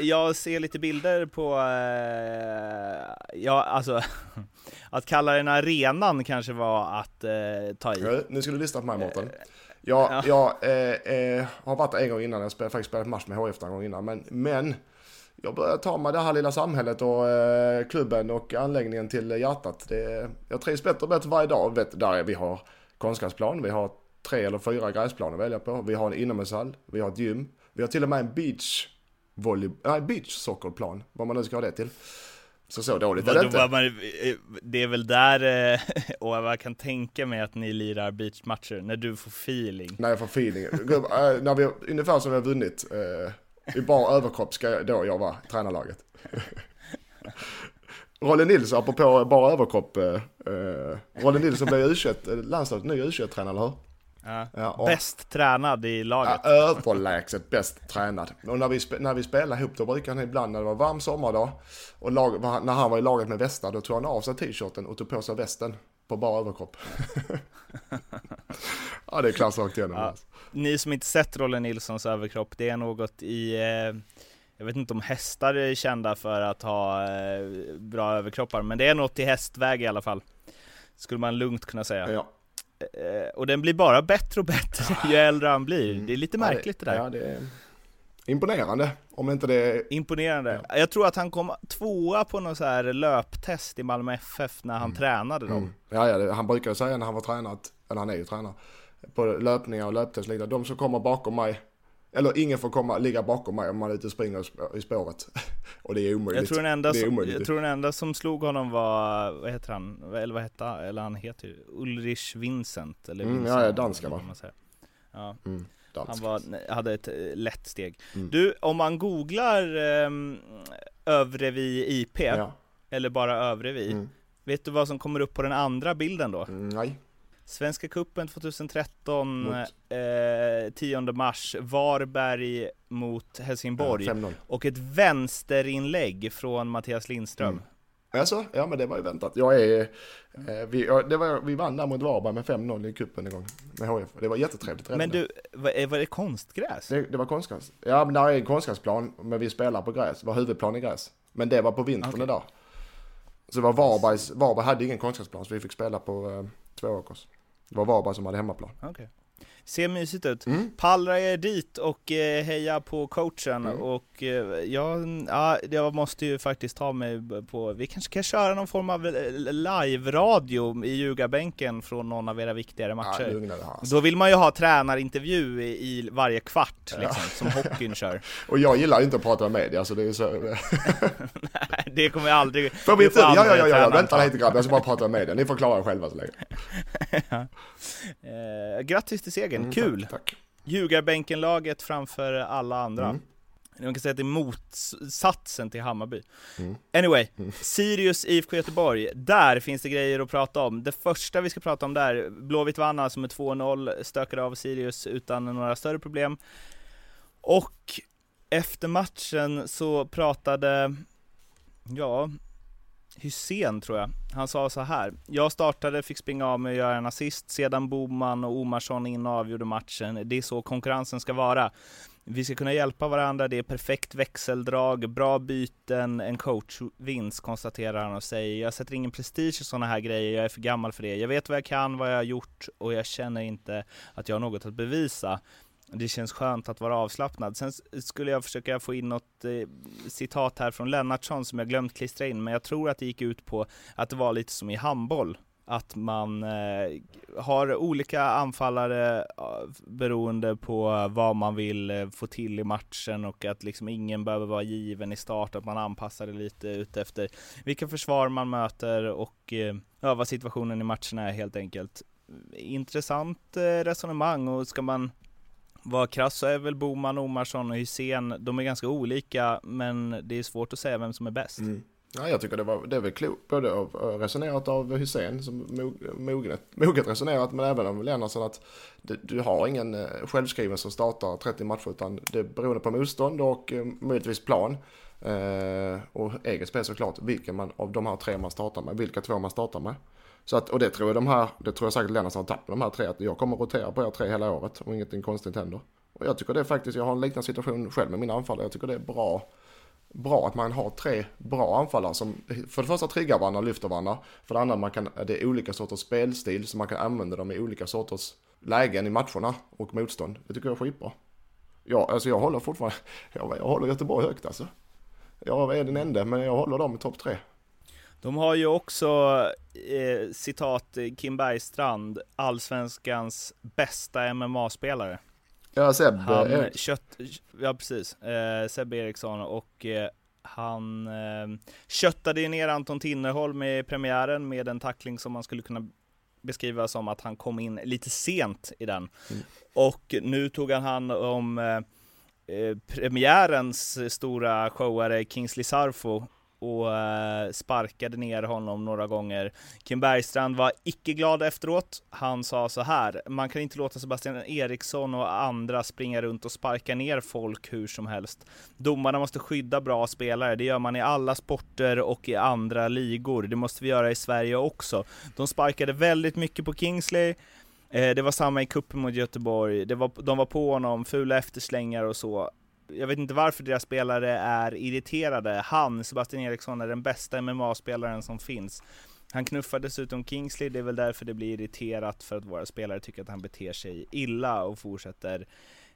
jag ser lite bilder på, eh, ja alltså, att kalla den arenan kanske var att eh, ta i. Nu ska du lyssna på mig Mårten. Jag, Ja. jag eh, eh, har varit där en gång innan, jag har faktiskt spelat match med HF en gång innan. Men, men jag börjar ta mig det här lilla samhället och eh, klubben och anläggningen till hjärtat. Det, jag trivs bättre och bättre varje dag. Vet, där är, vi har konstgräsplan, vi har tre eller fyra gräsplaner att välja på. Vi har en inomhushall, vi har ett gym. Vi har till och med en beach volley, nej, beach soccerplan, vad man nu ska ha det till. Så så dåligt är det inte. man, eh, det är väl där, eh, och jag kan tänka mig att ni lirar beachmatcher, när du får feeling. När jag får feeling. Äh, när vi, ungefär som vi har vunnit. Äh, I bara överkropp ska jag, då jag vara tränarlaget. Rolle Nilsson, apropå bara överkropp. Äh, Rolle Nilsson blev U21, landslaget ny U21-tränare, eller hur? Ja. Ja, Bäst tränad i laget. Ja, överlägset bäst tränad. Och när vi, när vi spelar ihop då brukar han ibland när det var varm sommardag och lag, när han var i laget med västar då tog han av sig t-shirten och tog på sig västen på bara överkropp. ja det är klass rakt igenom. Ja. alltså. Ni som inte sett Rolle Nilssons överkropp, det är något i, eh, jag vet inte om hästar är kända för att ha eh, bra överkroppar, men det är något i hästväg i alla fall. Skulle man lugnt kunna säga. Ja. Eh, och den blir bara bättre och bättre ju äldre han blir. Det är lite märkligt det där. Ja, det är imponerande. Om inte det. Imponerande. Jag tror att han kom tvåa på något så här löptest i Malmö FF när han tränade dem. Mm. Ja, ja, han brukar säga när han var tränad, eller han är ju tränare, på löpningar och löptest och liknande. De som kommer bakom mig, eller ingen får komma, ligga bakom mig om man är ute och springer i spå- i spåret. och det är omöjligt. Jag tror, den enda som, jag tror den enda som slog honom var, vad heter han, eller vad hette han, eller han heter ju Ulrich Vincent, eller Mm, Vincent, ja, ja, danska, va? Ja, Mm, han var, hade ett eh, lätt steg. Mm. Du, om man googlar um, Övrevi IP, Ja. eller bara Övrevi, Mm. vet du vad som kommer upp på den andra bilden då? Mm, nej. Svenska cupen 2013, Mot? eh, 10 mars, Varberg mot Helsingborg. Ja, 5-0. Och ett vänsterinlägg från Mattias Lindström. Mm. Alltså, ja men det var ju väntat. Jag är, eh, vi, det var, vi vann där mot Varberg med 5-0 i cupen en gång med HF. Det var jättetrevligt. redan Men du, vad är- var det konstgräs? Det, det var konstgräs. Ja, men där är en konstgräsplan, men vi spelar på gräs. Var huvudplan i gräs. Men det var på vintern Okej. idag. Så det var Varbergs, Varberg hade ingen konstgräsplan så vi fick spela på eh, Tvååkers. Det var Varberg som hade hemmaplan. Okay. Ser mysigt ut. Mm. Pallra er dit och eh, heja på coachen Mm. och eh, jag, ja, jag måste ju faktiskt ta mig på, vi kanske kan köra någon form av eh, live-radio i ljugarbänken från någon av era viktigare Ja, matcher. alltså. Då vill man ju ha tränarintervju i, i varje kvart liksom, som hockeyn kör. Och jag gillar inte att prata med media så det är så. Nej, det kommer jag aldrig... Får vi inte? Ja, ja, ja, ja, vänta ta. lite grabbar, jag ska bara prata med media. Ni får klara er själva så länge. Eh, grattis till segern, Mm, kul! Tack, tack. Ljugarbänken-laget framför alla andra. Mm. man kan säga att det är motsatsen till Hammarby. Mm. Anyway, mm. Sirius IFK Göteborg, där finns det grejer att prata om. Det första vi ska prata om där, Blåvitt vann alltså med 2-0, stökade av Sirius utan några större problem. Och efter matchen så pratade, ja, Hussein tror jag. Han sa så här. Jag startade, fick springa av mig och göra en assist. Sedan Boman och Omarsson in och avgjorde matchen. Det är så konkurrensen ska vara. Vi ska kunna hjälpa varandra, det är perfekt växeldrag, bra byten, en coachvinst konstaterar han och säger Jag sätter ingen prestige i sådana här grejer, jag är för gammal för det. Jag vet vad jag kan, vad jag har gjort och jag känner inte att jag har något att bevisa. Det känns skönt att vara avslappnad. Sen skulle jag försöka få in något eh, citat här från Lennartsson som jag glömt klistra in, men jag tror att det gick ut på att det var lite som i handboll att man eh, har olika anfallare beroende på vad man vill eh, få till i matchen och att liksom ingen behöver vara given i start, att man anpassar det lite ut efter vilka försvar man möter och eh, ja, vad situationen i matchen är helt enkelt. Intressant eh, resonemang och ska man vara krass så är väl Boman, Omarsson och Hysén, de är ganska olika men det är svårt att säga vem som är bäst. Mm. Ja, jag tycker det, var, det är väl klokt, både av, resonerat av Hussein som moget, moget resonerat, men även av Lennartsson att det, du har ingen eh, självskriven som startar 30 matcher, utan det är beroende på motstånd och eh, möjligtvis plan. Eh, och eget spel såklart, vilken man, av de här tre man startar med, vilka två man startar med. Så att, och det tror jag de här, det tror jag säkert Lennart har tagit med de här tre, att jag kommer rotera på er tre hela året om ingenting konstigt händer. Och jag tycker det är faktiskt, jag har en liknande situation själv med mina anfallare, jag tycker det är bra bra att man har tre bra anfallare som för det första triggar varandra lyfter varandra. För det andra man kan, det är olika sorters spelstil så man kan använda dem i olika sorters lägen i matcherna och motstånd. Det tycker jag är skitbra. Ja, alltså jag håller fortfarande, jag, jag håller Göteborg högt alltså. Jag är den enda, men jag håller dem i topp tre. De har ju också, eh, citat Kim Bergstrand, allsvenskans bästa MMA-spelare. Ja, Seb. Han eh, kött, ja precis, eh, Seb Eriksson och eh, han eh, köttade ner Anton Tinnerholm i premiären med en tackling som man skulle kunna beskriva som att han kom in lite sent i den. Mm. Och nu tog han hand om eh, eh premiärens stora showare Kingsley Sarfo och eh, sparkade ner honom några gånger. Kim Bergstrand var icke glad efteråt. Han sa så här, man kan inte låta Sebastian Eriksson och andra springa runt och sparka ner folk hur som helst. Domarna måste skydda bra spelare, det gör man i alla sporter och i andra ligor. Det måste vi göra i Sverige också. De sparkade väldigt mycket på Kingsley, eh, det var samma i cupen mot Göteborg, det var, de var på honom, fula efterslängar och så jag vet inte varför deras spelare är irriterade. Han, Sebastian Eriksson, är den bästa MMA-spelaren som finns. Han knuffar dessutom Kingsley, det är väl därför det blir irriterat för att våra spelare tycker att han beter sig illa och fortsätter.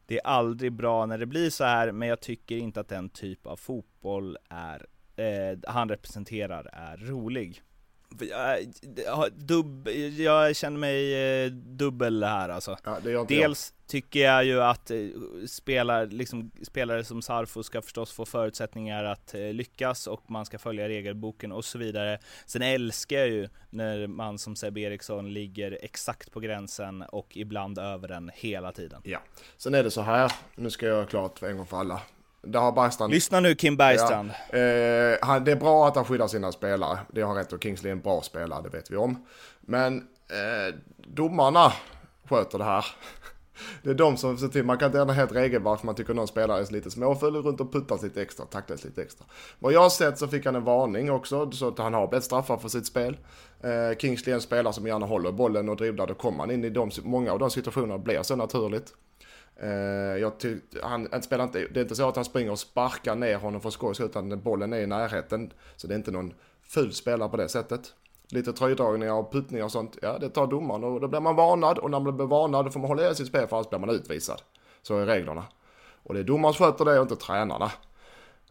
Det är aldrig bra när det blir så här, men jag tycker inte att den typ av fotboll är, eh, han representerar är rolig. Jag, dubb, jag känner mig eh, dubbel här alltså. Ja, Dels jag. tycker jag ju att eh, spelar, liksom, spelare som Sarfo ska förstås få förutsättningar att eh, lyckas och man ska följa regelboken och så vidare. Sen älskar jag ju när man som Sebbe Eriksson ligger exakt på gränsen och ibland över den hela tiden. Ja, sen är det så här, nu ska jag klart för en gång för alla. Det har Bergstrand... Lyssna nu Kim Bergstrand. Ja. Eh, han, det är bra att han skyddar sina spelare. Det har rätt och Kingsley är en bra spelare, det vet vi om. Men eh, domarna sköter det här. Det är de som ser till, man kan inte ändra helt regelverk för man tycker någon spelare är lite småfull runt och puttas lite extra, tacklas lite extra. Vad jag har sett så fick han en varning också, så att han har blivit straffad för sitt spel. Eh, Kingsley är en spelare som gärna håller bollen och dribblar, då kommer han in i de, många av de situationerna blir så naturligt. Uh, jag tyckte, han, han spelar inte, det är inte så att han springer och sparkar ner honom för skojs utan bollen är i närheten. Så det är inte någon ful spelare på det sättet. Lite tröjdragningar och puttningar och sånt, ja det tar domaren och då blir man varnad och när man blir varnad då får man hålla i sitt spel för annars blir man utvisad. Så är reglerna. Och det är domaren som sköter det och inte tränarna.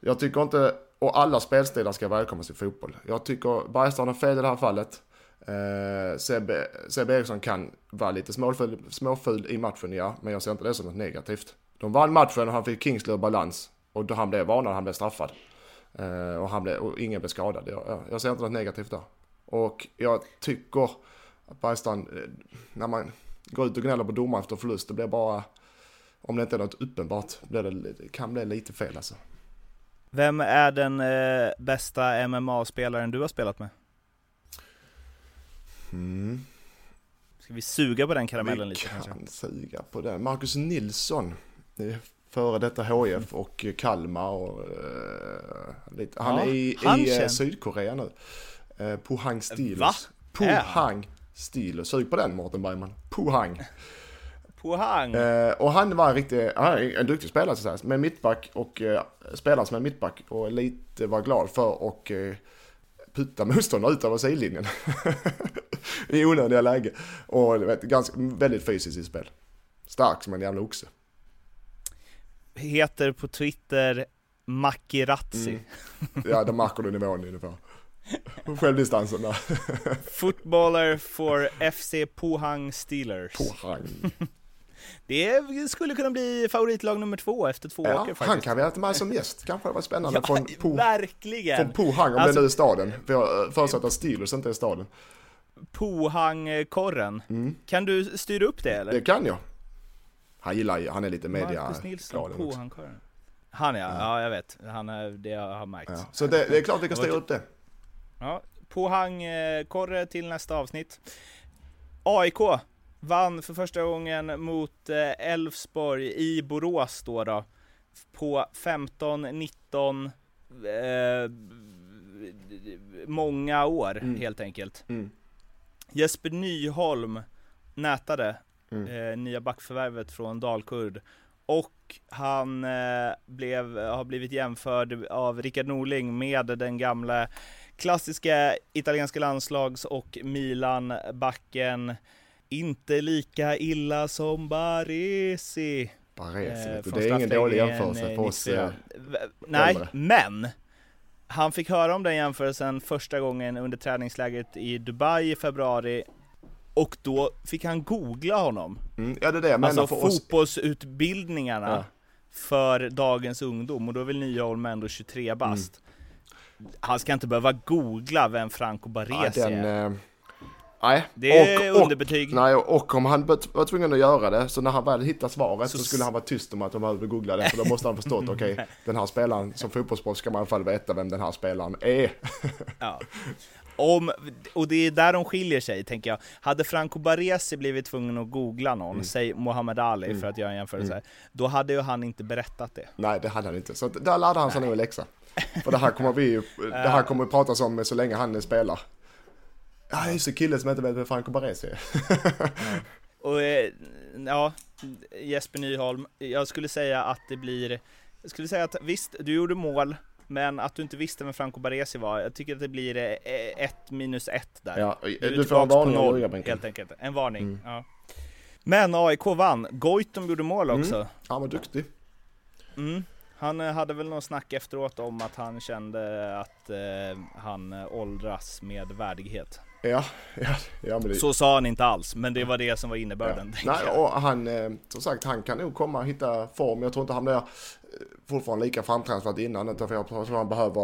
Jag tycker inte, och alla spelstilar ska välkomnas i fotboll. Jag tycker Bergstrand har fel i det här fallet. Eh, Sebbe, Sebbe Eriksson kan vara lite småful, småful i matchen, ja, men jag ser inte det som något negativt. De vann matchen och han fick Kingsley balans och då han blev varnad, han blev straffad. Eh, och, han blev, och ingen blev skadad. Jag, jag ser inte något negativt där. Och jag tycker att Bergstrand, eh, när man går ut och gnäller på domaren efter förlust, det blir bara... Om det inte är något uppenbart blir det, det kan bli lite fel alltså. Vem är den eh, bästa MMA-spelaren du har spelat med? Mm. Ska vi suga på den karamellen Vi lite kan kanske? suga på den. Marcus Nilsson. Före detta HF och Kalmar och eh, lite. Han Ja, är i, han i eh, känns- Sydkorea nu. Eh, Pohang Steelers. Va? Pohang Steelers. Sug på den Mårten Bergman. Pohang. Pohang! Eh, och han var en riktig, han är en duktig spelare så här, med mittback och eh, spelare som är mittback och lite var glad för och eh, putta motståndare ut över sidlinjen. I onödiga läge. Och vet, ganska, väldigt fysiskt i spel. Stark som en jävla oxe. Heter på Twitter Makiratsi. Mm. Ja, där märker du nivån ungefär. Självdistansen där. Footballer for FC Pohang Steelers. Pohang. Det skulle kunna bli favoritlag nummer två efter två Ja, åker han faktiskt. kan vi ha med som gäst. Kanske det var spännande Ja, från, po, verkligen! från Pohang om Alltså- det nu är staden. För jag förutsätter att Steelers inte är staden. Pohang-korren. Kan du styra upp det eller? Mm. Det kan jag. Han gillar ju, han är lite media Marcus Nilsson. Pohang-korren. Han ja, ja jag vet. Han är, det har jag märkt. Ja. Så det, det är klart vi kan styra upp det. Ja, Pohang-korre till nästa avsnitt. AIK vann för första gången mot eh, Elfsborg i Borås då, då på 15-19 eh, många år Mm. helt enkelt. Mm. Jesper Nyholm nätade Mm. eh, nya backförvärvet från Dalkurd och han eh, blev, har blivit jämförd av Rickard Norling med den gamla klassiska italienska landslags och Milan-backen inte lika illa som Baresi. Baresi, eh, det är ingen dålig jämförelse eh, för oss. 94. eh, Nej, äldre. men han fick höra om den jämförelsen första gången under träningslägret i Dubai i februari och då fick han googla honom. Mm, ja det är det menar Alltså för oss. fotbollsutbildningarna Ja. för dagens ungdom och då är väl Nyholm ändå 23 bast. Han ska inte behöva googla vem Franco Ja, Baresi den, är. Nej. Det är och, och, underbetyg. Nej, och om han var tvungen att göra det, så när han väl hittar svaret så, Så- skulle han vara tyst om att de behövde googla det. För då måste han förstått, okej, den här spelaren, som fotbollsproffs ska man i alla fall veta vem den här spelaren är. Ja. Om, och det är där de skiljer sig, tänker jag. Hade Franco Baresi blivit tvungen att googla någon, Mm. säg Muhammad Ali för att göra en jämförelse, då hade ju han inte berättat det. Nej, det hade han inte. Så där lärde han sig nog en läxa. För det här kommer vi det här kommer pratas om så länge han spelar. Ja, just det, killen som inte vet vem Franco Baresi är. Och eh, ja, Jesper Nyholm, jag skulle säga att det blir, jag skulle säga att visst, du gjorde mål, men att du inte visste vem Franco Baresi var, jag tycker att det blir eh, ett minus ett där. Ja, Du du får en på varning av noll, helt enkelt. En varning. Mm. Ja. Men AIK vann, Goitom gjorde mål också. Han var duktig. Mm. Han eh, hade väl någon snack efteråt om att han kände att eh, han eh, åldras med värdighet. Ja, ja, ja det... Så sa han inte alls, men det var det som var innebörden. tänker Nej, och han, eh, som sagt, han kan nog komma och hitta form. Jag tror inte han blir eh, fortfarande lika framträdande som innan, utan för jag tror han behöver,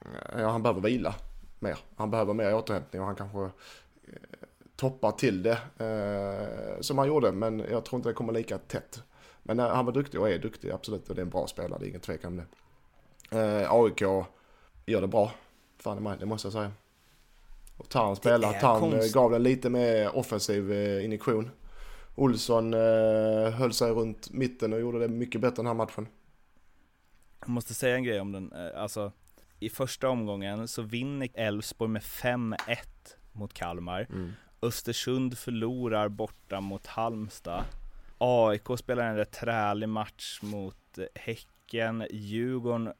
eh, ja, han behöver vila mer. Han behöver mer återhämtning och han kanske toppar till det eh, som han gjorde, men jag tror inte det kommer lika tätt. Men eh, han var duktig och är duktig, absolut, och det är en bra spelare, det är ingen tvekan om det. Eh, AIK gör det bra, fan i mig, det måste jag säga. Och Tarn spelar, är Tarn eh, konst- gav den lite mer offensiv eh, injektion. Olsson eh, höll sig runt mitten och gjorde det mycket bättre den här matchen. Jag måste säga en grej om den, eh, alltså i första omgången så vinner Elfsborg med 5-1 mot Kalmar. Östersund förlorar borta mot Halmstad. AIK spelar en rätt trälig match mot Häcken. Djurgården,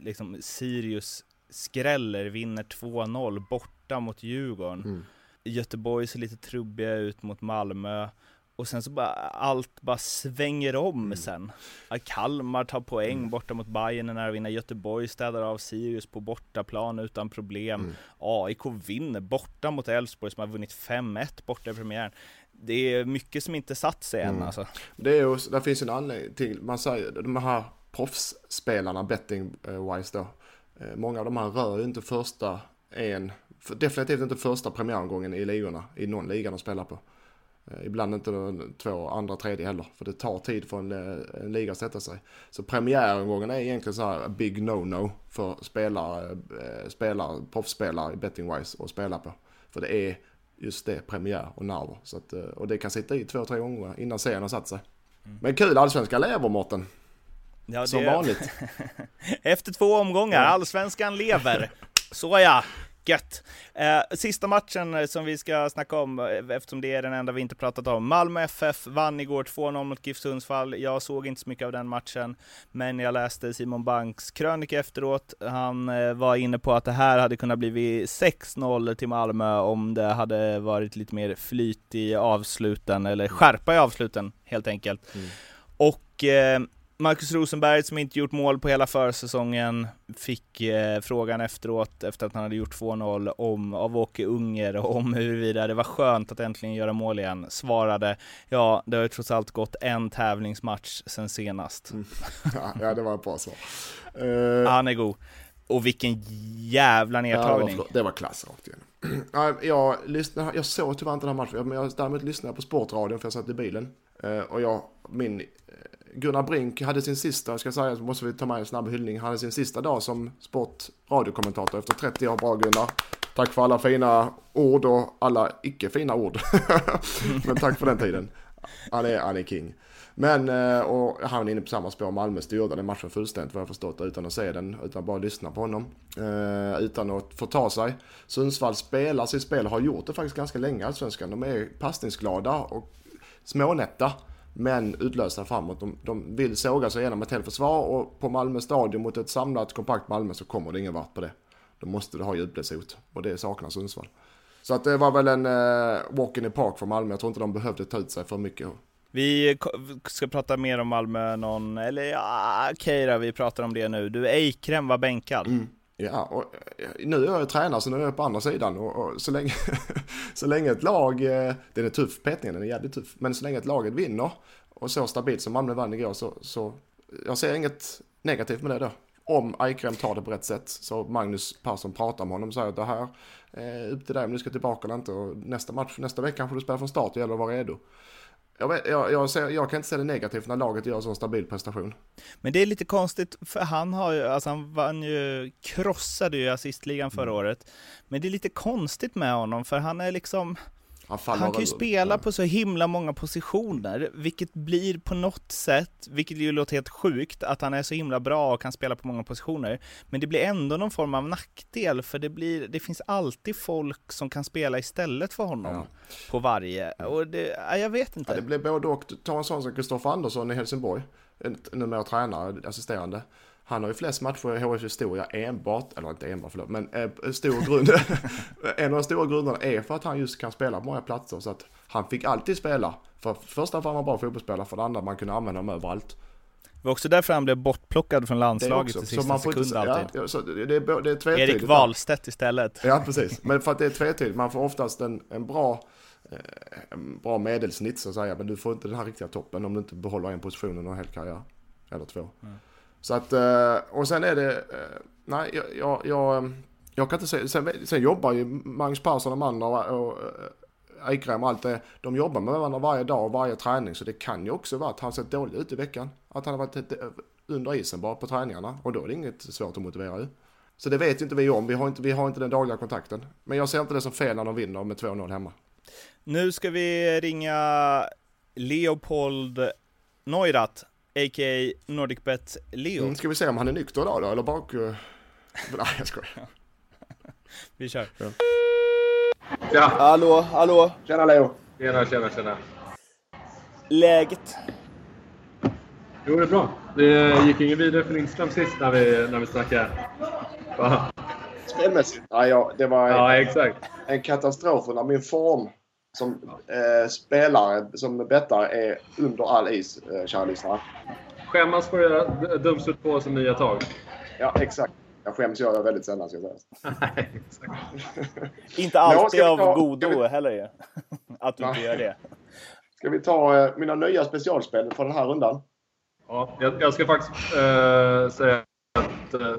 liksom Sirius skräller, vinner 2-0 borta mot Djurgården. Mm. Göteborg ser lite trubbiga ut mot Malmö. Och sen så bara, allt bara svänger om Mm. sen. Kalmar tar poäng borta mot Bayern när de vinner. Göteborg städar av Sirius på bortaplan utan problem. Mm. AIK vinner borta mot Elfsborg som har vunnit 5-1 borta i premiären. Det är mycket som inte satt sig än Mm. alltså. Det är ju, där finns en anledning till, man säger, de här proffsspelarna betting-wise då. Eh, Många av de här rör ju inte första en, för- definitivt inte första premiäromgången i ligorna, i någon liga de spelar på. Eh, ibland inte de två, andra, tredje heller. För det tar tid för en, eh, en liga att sätta sig. Så premiäromgången är egentligen så här big no-no för spelare, spelare, proffsspelare i betting-wise att spela på. För det är just det, premiär och nerver. Så att, och det kan sitta i två, tre gånger innan serien har satt sig. Mm. Men kul, allsvenskan lever Mårten. Ja, Som vanligt. Efter två omgångar, allsvenskan lever. Så ja. Gött! Eh, sista matchen eh, som vi ska snacka om, eh, eftersom det är den enda vi inte pratat om. Malmö FF vann igår 2-0 mot GIF Sundsvall. Jag såg inte så mycket av den matchen, men jag läste Simon Banks krönika efteråt. Han var inne på att det här hade kunnat bli 6-0 till Malmö om det hade varit lite mer flyt i avsluten, eller skärpa i avsluten helt enkelt. Mm. Och eh, Marcus Rosenberg som inte gjort mål på hela försäsongen fick eh, frågan efteråt, efter att han hade gjort 2-0, om, av Åke Unger om huruvida det var skönt att äntligen göra mål igen. Svarade, ja, det har ju trots allt gått en tävlingsmatch sen senast. Mm. ja, det var ett bra svar. Uh, han är god. Och vilken jävla nedtagning. Ja, det var klass rakt igenom. jag, lyssnade, jag såg tyvärr inte den här matchen, men jag däremot lyssnade på Sportradion för jag satt i bilen. Uh, och jag, min Gunnar Brink hade sin sista, ska jag säga, så måste vi ta med en snabb hyllning, hade sin sista dag som sportradiokommentator efter 30 år. Bra Gunnar. Tack för alla fina ord och alla icke fina ord. Men tack för den tiden. Han är, han är king. Men, eh, och han är inne på samma spår. Malmö styrde den matchen fullständigt vad jag förstått utan att se den, utan bara lyssna på honom. Eh, utan att få ta sig. Sundsvall spelar sitt spel, har gjort det faktiskt ganska länge i allsvenskan. De är passningsglada och smånätta men utlösta framåt. De, de vill såga sig igenom ett helt försvar och på Malmö stadion mot ett samlat kompakt Malmö så kommer det ingen vart på det. Då måste det ha djupledshot och det saknar Sundsvall. Så att det var väl en uh, walk in the park för Malmö. Jag tror inte de behövde ta ut sig för mycket. Vi ska prata mer om Malmö någon, eller ja, okej då, vi pratar om det nu. Du, Eikrem var bänkad. Mm. Ja, och eh, nu är jag tränare så nu är jag på andra sidan och, och så, länge, så länge ett lag, eh, den är tuff, petningen den är jävligt tuff, men så länge ett laget vinner och så stabilt som Malmö vann igår så, så jag ser inget negativt med det då. Om Eikrem tar det på rätt sätt så Magnus Persson pratar med honom och säger att det här är upp till dig om du ska tillbaka eller inte och nästa match, nästa vecka kanske du spelar från start, det gäller att vara redo. Jag, vet, jag, jag, jag, kan inte se det negativt när laget gör en så stabil prestation. Men det är lite konstigt, för han har ju, alltså han vann ju, krossade ju assistligan förra mm. året. Men det är lite konstigt med honom, för han är liksom, han, han kan ju spela ja. på så himla många positioner, vilket blir på något sätt, vilket ju låter helt sjukt, att han är så himla bra och kan spela på många positioner. Men det blir ändå någon form av nackdel, för det, blir, det finns alltid folk som kan spela istället för honom ja. på varje. Och det, jag vet inte. Ja, det blir både och. Ta en sån som Kristoffer Andersson i Helsingborg, numera tränare, assisterande. Han har ju flest matcher i HFs historia enbart, eller inte enbart förlåt, men eh, stor grund, en av de stora grunderna är för att han just kan spela på många platser. Så att han fick alltid spela. För första var han bra fotbollsspelare, för det andra man kunde använda honom överallt. Det var också därför han blev bortplockad från landslaget i sista sekund inte, alltid. Ja, det, är, det är tvetydigt. Erik Wahlstedt istället. Ja, precis. Men för att det är tvetydigt. Man får oftast en, en bra eh, en bra medelsnitt så att säga. Men du får inte den här riktiga toppen om du inte behåller en position under en hel karriär. Eller två. Mm. Så att, eh, och sen är det, eh, nej jag, jag, jag, jag kan inte säga, sen, sen jobbar ju Magnus Persson och de andra och, eh, och Eikrem och allt det, de jobbar med varandra varje dag och varje träning så det kan ju också vara att han sett dåligt ut i veckan. Att han har varit under isen bara på träningarna och då är det inget svårt att motivera ju. Så det vet ju inte vi om, vi har inte, vi har inte den dagliga kontakten. Men jag ser inte det som fel när de vinner med 2-0 hemma. Nu ska vi ringa Leopold Neurath a.k.a. NordicBet Leo. Mm, ska vi se om han är nykter idag då, eller bak... Nej, jag skojar. vi kör. Ja. Tja! Hallå, hallå! Tjena Leo! Tjena, tjena, tjena. Läget? Jo, det är bra. Det gick ingen vidare för Lindström sist när vi, när vi snackade. Spelmässigt? Ja, ja, det var ja, exakt. en katastrof under min form som eh, spelare, som bettare, är under all is, eh, kära lyssnare. Skämmas för det döms ut på som nya tag. Ja, exakt. Jag skäms gör jag väldigt sällan, ska jag säga. inte alltid av ta, godo vi... heller att du inte gör det. Ska vi ta eh, mina nya specialspel för den här rundan? Ja, jag, jag ska faktiskt äh, säga att äh,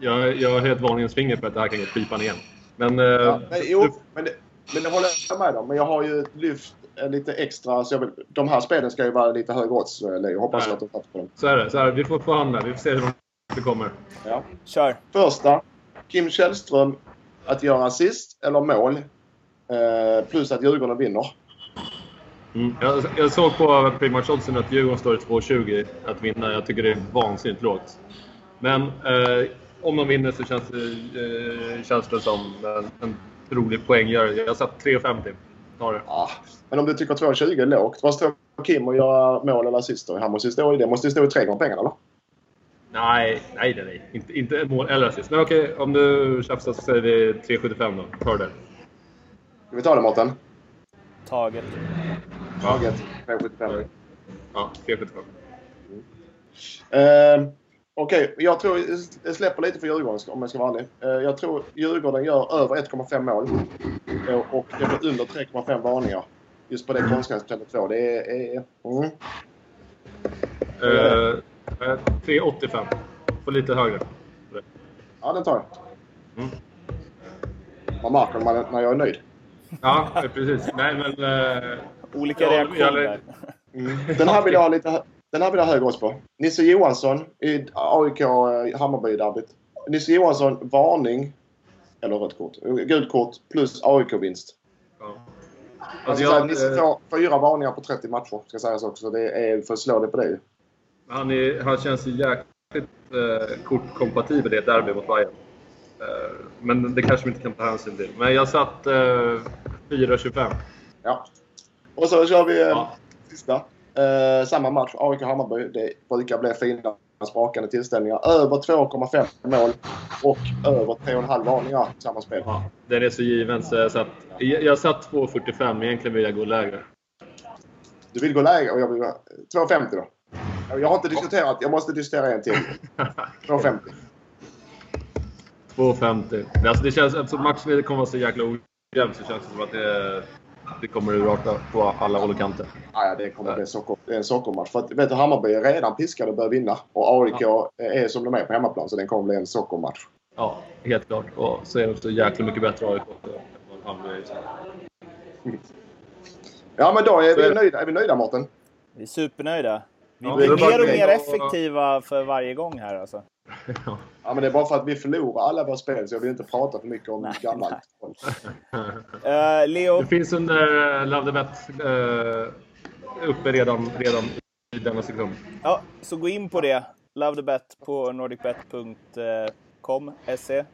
jag, jag är helt varningens finger på att det här kan gå pipan igen. Men, äh, ja, men, jo, du... men det, men det håller jag med om. Men jag har ju lyft lite extra. Så jag vill, de här spelen ska ju vara lite högre odds, Leo. Hoppas Nej. att du fattar på dem. Så är det. Så är det. Vi får förhandla. Vi får se hur långt det kommer. Ja. Kör! Första. Kim Källström att göra assist eller mål. Eh, plus att Djurgården vinner. Mm. Jag, jag såg på Primatch Oddsen att Djurgården står i 2,20 att vinna. Jag tycker det är vansinnigt lågt. Men eh, om de vinner så känns det, eh, känns det som en, en rolig poänggörare. Jag har satt 3,50. Ta det. Ja. Men om du tycker 2,20 är lågt. Vad står Kim att göra mål eller assist då? Han måste ju stå i det. måste ju stå i tre gånger pengarna eller? Nej, nej, nej. nej. Inte, inte mål eller assist. Men okej, om du tjafsar så säger vi 3,75 då. Ta det. Ska vi ta det Mårten? Taget. Taget. 3,75. Ja, 3,75. Eh, Okej, jag tror jag släpper lite för Djurgården om jag ska vara ärlig. Eh, jag tror Djurgården gör över 1,5 mål. Eh, och det blir under 3,5 varningar. Just på det konstgrässtället 2. Det är... är mm. Eh, eh, 3,85. Får lite högre. Ja, den tar jag. Mm. Man märker när, man, när jag är nöjd. Ja, precis. Nej, men... Eh, Olika Ja, reaktioner. eller- Mm. Den här vill jag ha lite den här vill jag ha högre odds på. Nisse Johansson i AIK eh. Nisse Johansson, varning. Eller rött kort. Gult kort plus AIK-vinst. ja. Alltså, jag, Nisse får fyra varningar på 30 matcher. Ska sägas också. Det är för att slå det på det han, är, han känns ju jäkligt eh, kortkompatibel i ett derby mot Bayern. Eh, men det kanske vi inte kan ta hänsyn till. Men jag satt eh, 4,25. Ja. Och så kör vi eh, Ja. sista. Eh, samma match, AIK-Hammarby. Det brukar bli fina sprakande tillställningar. Över 2,5 mål och över 3,5 varningar i samma spel. Ja, den är så given så jag satt, jag, satt 2,45 men egentligen vill jag gå lägre. Du vill gå lägre och jag vill gå 2,50 då. Jag har inte diskuterat. Jag måste diskutera en till. 2,50. 2,50. Men Alltså det känns, eftersom matchen kommer vara så jäkla ojämn så känns det som att det, det kommer urarta på alla håll och kanter. Ja, det kommer bli socker, en sockermatch. För att, vet du, Hammarby är redan piskade och bör vinna. Och AIK är som de är på hemmaplan, så den kommer bli en sockermatch. Ja, helt klart. Och så är det så jäkla mycket bättre AIK än Hammarby. Ja, men då är vi det. nöjda, är vi nöjda Mårten. Vi är supernöjda. Vi Ja, blir bara mer och mer effektiva för varje gång här alltså. Ja. Ja, men det är bara för att vi förlorar alla våra spel, så jag vill inte prata för mycket om Nej, gammalt. Eh, Leo, Det finns en uh, Love the Bet eh, uppe redan, redan i denna sekund. ja, så gå in på det. Love the bet på nordicbet.com, se.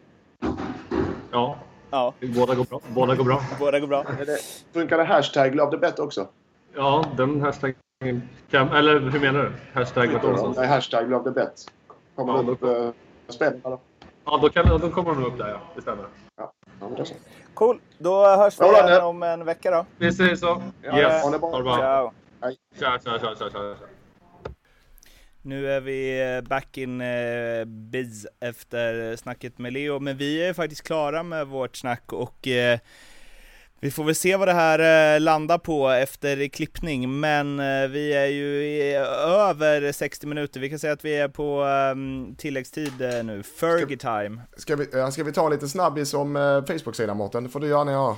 Ja, Ja, båda går bra. Båda går bra. båda går bra. Är det, funkar det hashtag love the bet också? Ja, den hashtaggen. Eller hur menar du? Hashtag? Nej, hashtag love the bet. Kommer Ja, upp då- uh, spel? Eller? Ja, då, kan, då kommer de upp där ja. Det stämmer. Ja, det. Cool, då hörs vi igen om en vecka då. Vi säger så. Ja, yes. ha det bra. Ciao. Tja, tja, tja, tja. tja. Nu är vi eh, back in eh, biz efter snacket med Leo, men vi är faktiskt klara med vårt snack och eh, vi får väl se vad det här eh, landar på efter klippning, men eh, vi är ju över 60 minuter. Vi kan säga att vi är på eh, tilläggstid eh, nu, Fergie time. Ska vi, ska vi ta lite snabbis om Facebook-sidan Mårten? Får du göra.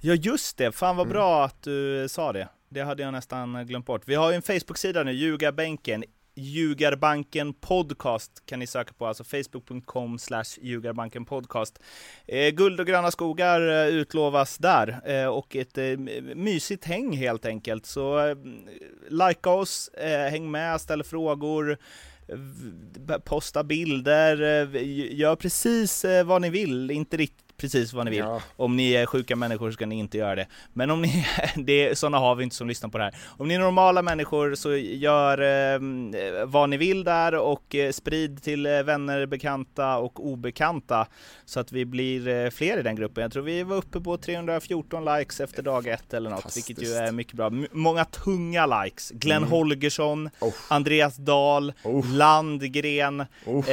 Ja just det, fan vad bra att du sa det. Det hade jag nästan glömt bort. Vi har ju en Facebook-sida nu, Ljugarbänken. Ljugarbanken podcast kan ni söka på, alltså facebook.com slash ljugarbanken podcast. Eh, guld och gröna skogar eh, utlovas där eh, och ett eh, mysigt häng helt enkelt. Så eh, likea oss, eh, häng med, ställ frågor, posta bilder, eh, gör precis eh, vad ni vill, inte riktigt precis vad ni vill. Ja. Om ni är sjuka människor ska ni inte göra det. Men om ni, det, sådana har vi inte som lyssnar på det här. Om ni är normala människor så gör eh, vad ni vill där och eh, sprid till eh, vänner, bekanta och obekanta så att vi blir eh, fler i den gruppen. Jag tror vi var uppe på 314 likes efter dag ett eller något, vilket ju är mycket bra. M- många tunga likes. Glenn Holgersson, Oh. Andreas Dahl, Oh. Landgren, Oh.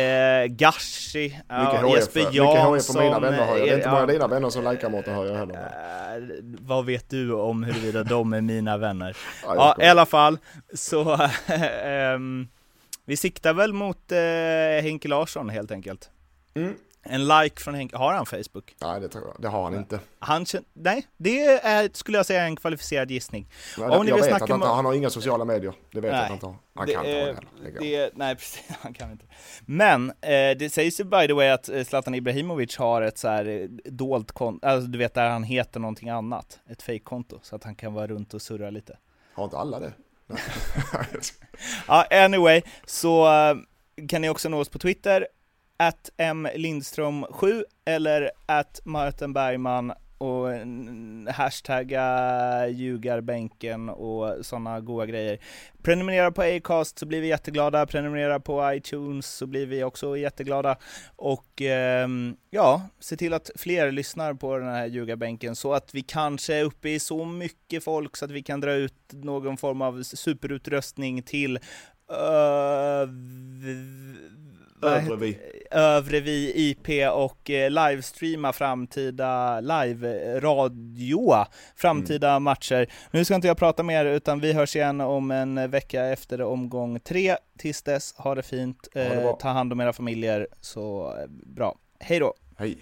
Gashi, ja, Mycket Jesper mycket Jansson. HF på mina vänner har jag. Inte bara ja, dina vänner som likar Mårten hör jag heller. Eh, vad vet du om huruvida de är mina vänner? Ja, Ja, i alla fall, så ehm, vi siktar väl mot eh, Henke Larsson helt enkelt. Mm. En like från Henke, har han Facebook? Nej, det, tror jag. det har han inte. Han nej, det är, skulle jag säga, en kvalificerad gissning. Men Om ni jag vill vet att han, om- han har inga sociala medier. Det vet jag Nej, att han inte har. Han det kan inte ha är- det. Det nej precis, han kan inte. Men eh, det sägs ju by the way att eh, Zlatan Ibrahimovic har ett så här eh, dolt konto, alltså du vet där han heter någonting annat, ett fake-konto, så att han kan vara runt och surra lite. Har inte alla det? Nej. Ja, anyway, så eh, kan ni också nå oss på Twitter, at mlindström7 eller at Martin Bergman och hashtagga ljugarbänken och sådana goda grejer. Prenumerera på Acast så blir vi jätteglada, prenumerera på iTunes så blir vi också jätteglada och eh, ja, se till att fler lyssnar på den här ljugarbänken så att vi kanske är uppe i så mycket folk så att vi kan dra ut någon form av superutröstning till uh, vad Övre vi. Övre vi IP och eh, livestreama framtida live-radio, framtida matcher. Nu ska inte jag prata mer utan vi hörs igen om en vecka efter omgång tre. Tills dess, ha det fint, det eh, ta hand om era familjer, så eh, bra. Hej då! Hej.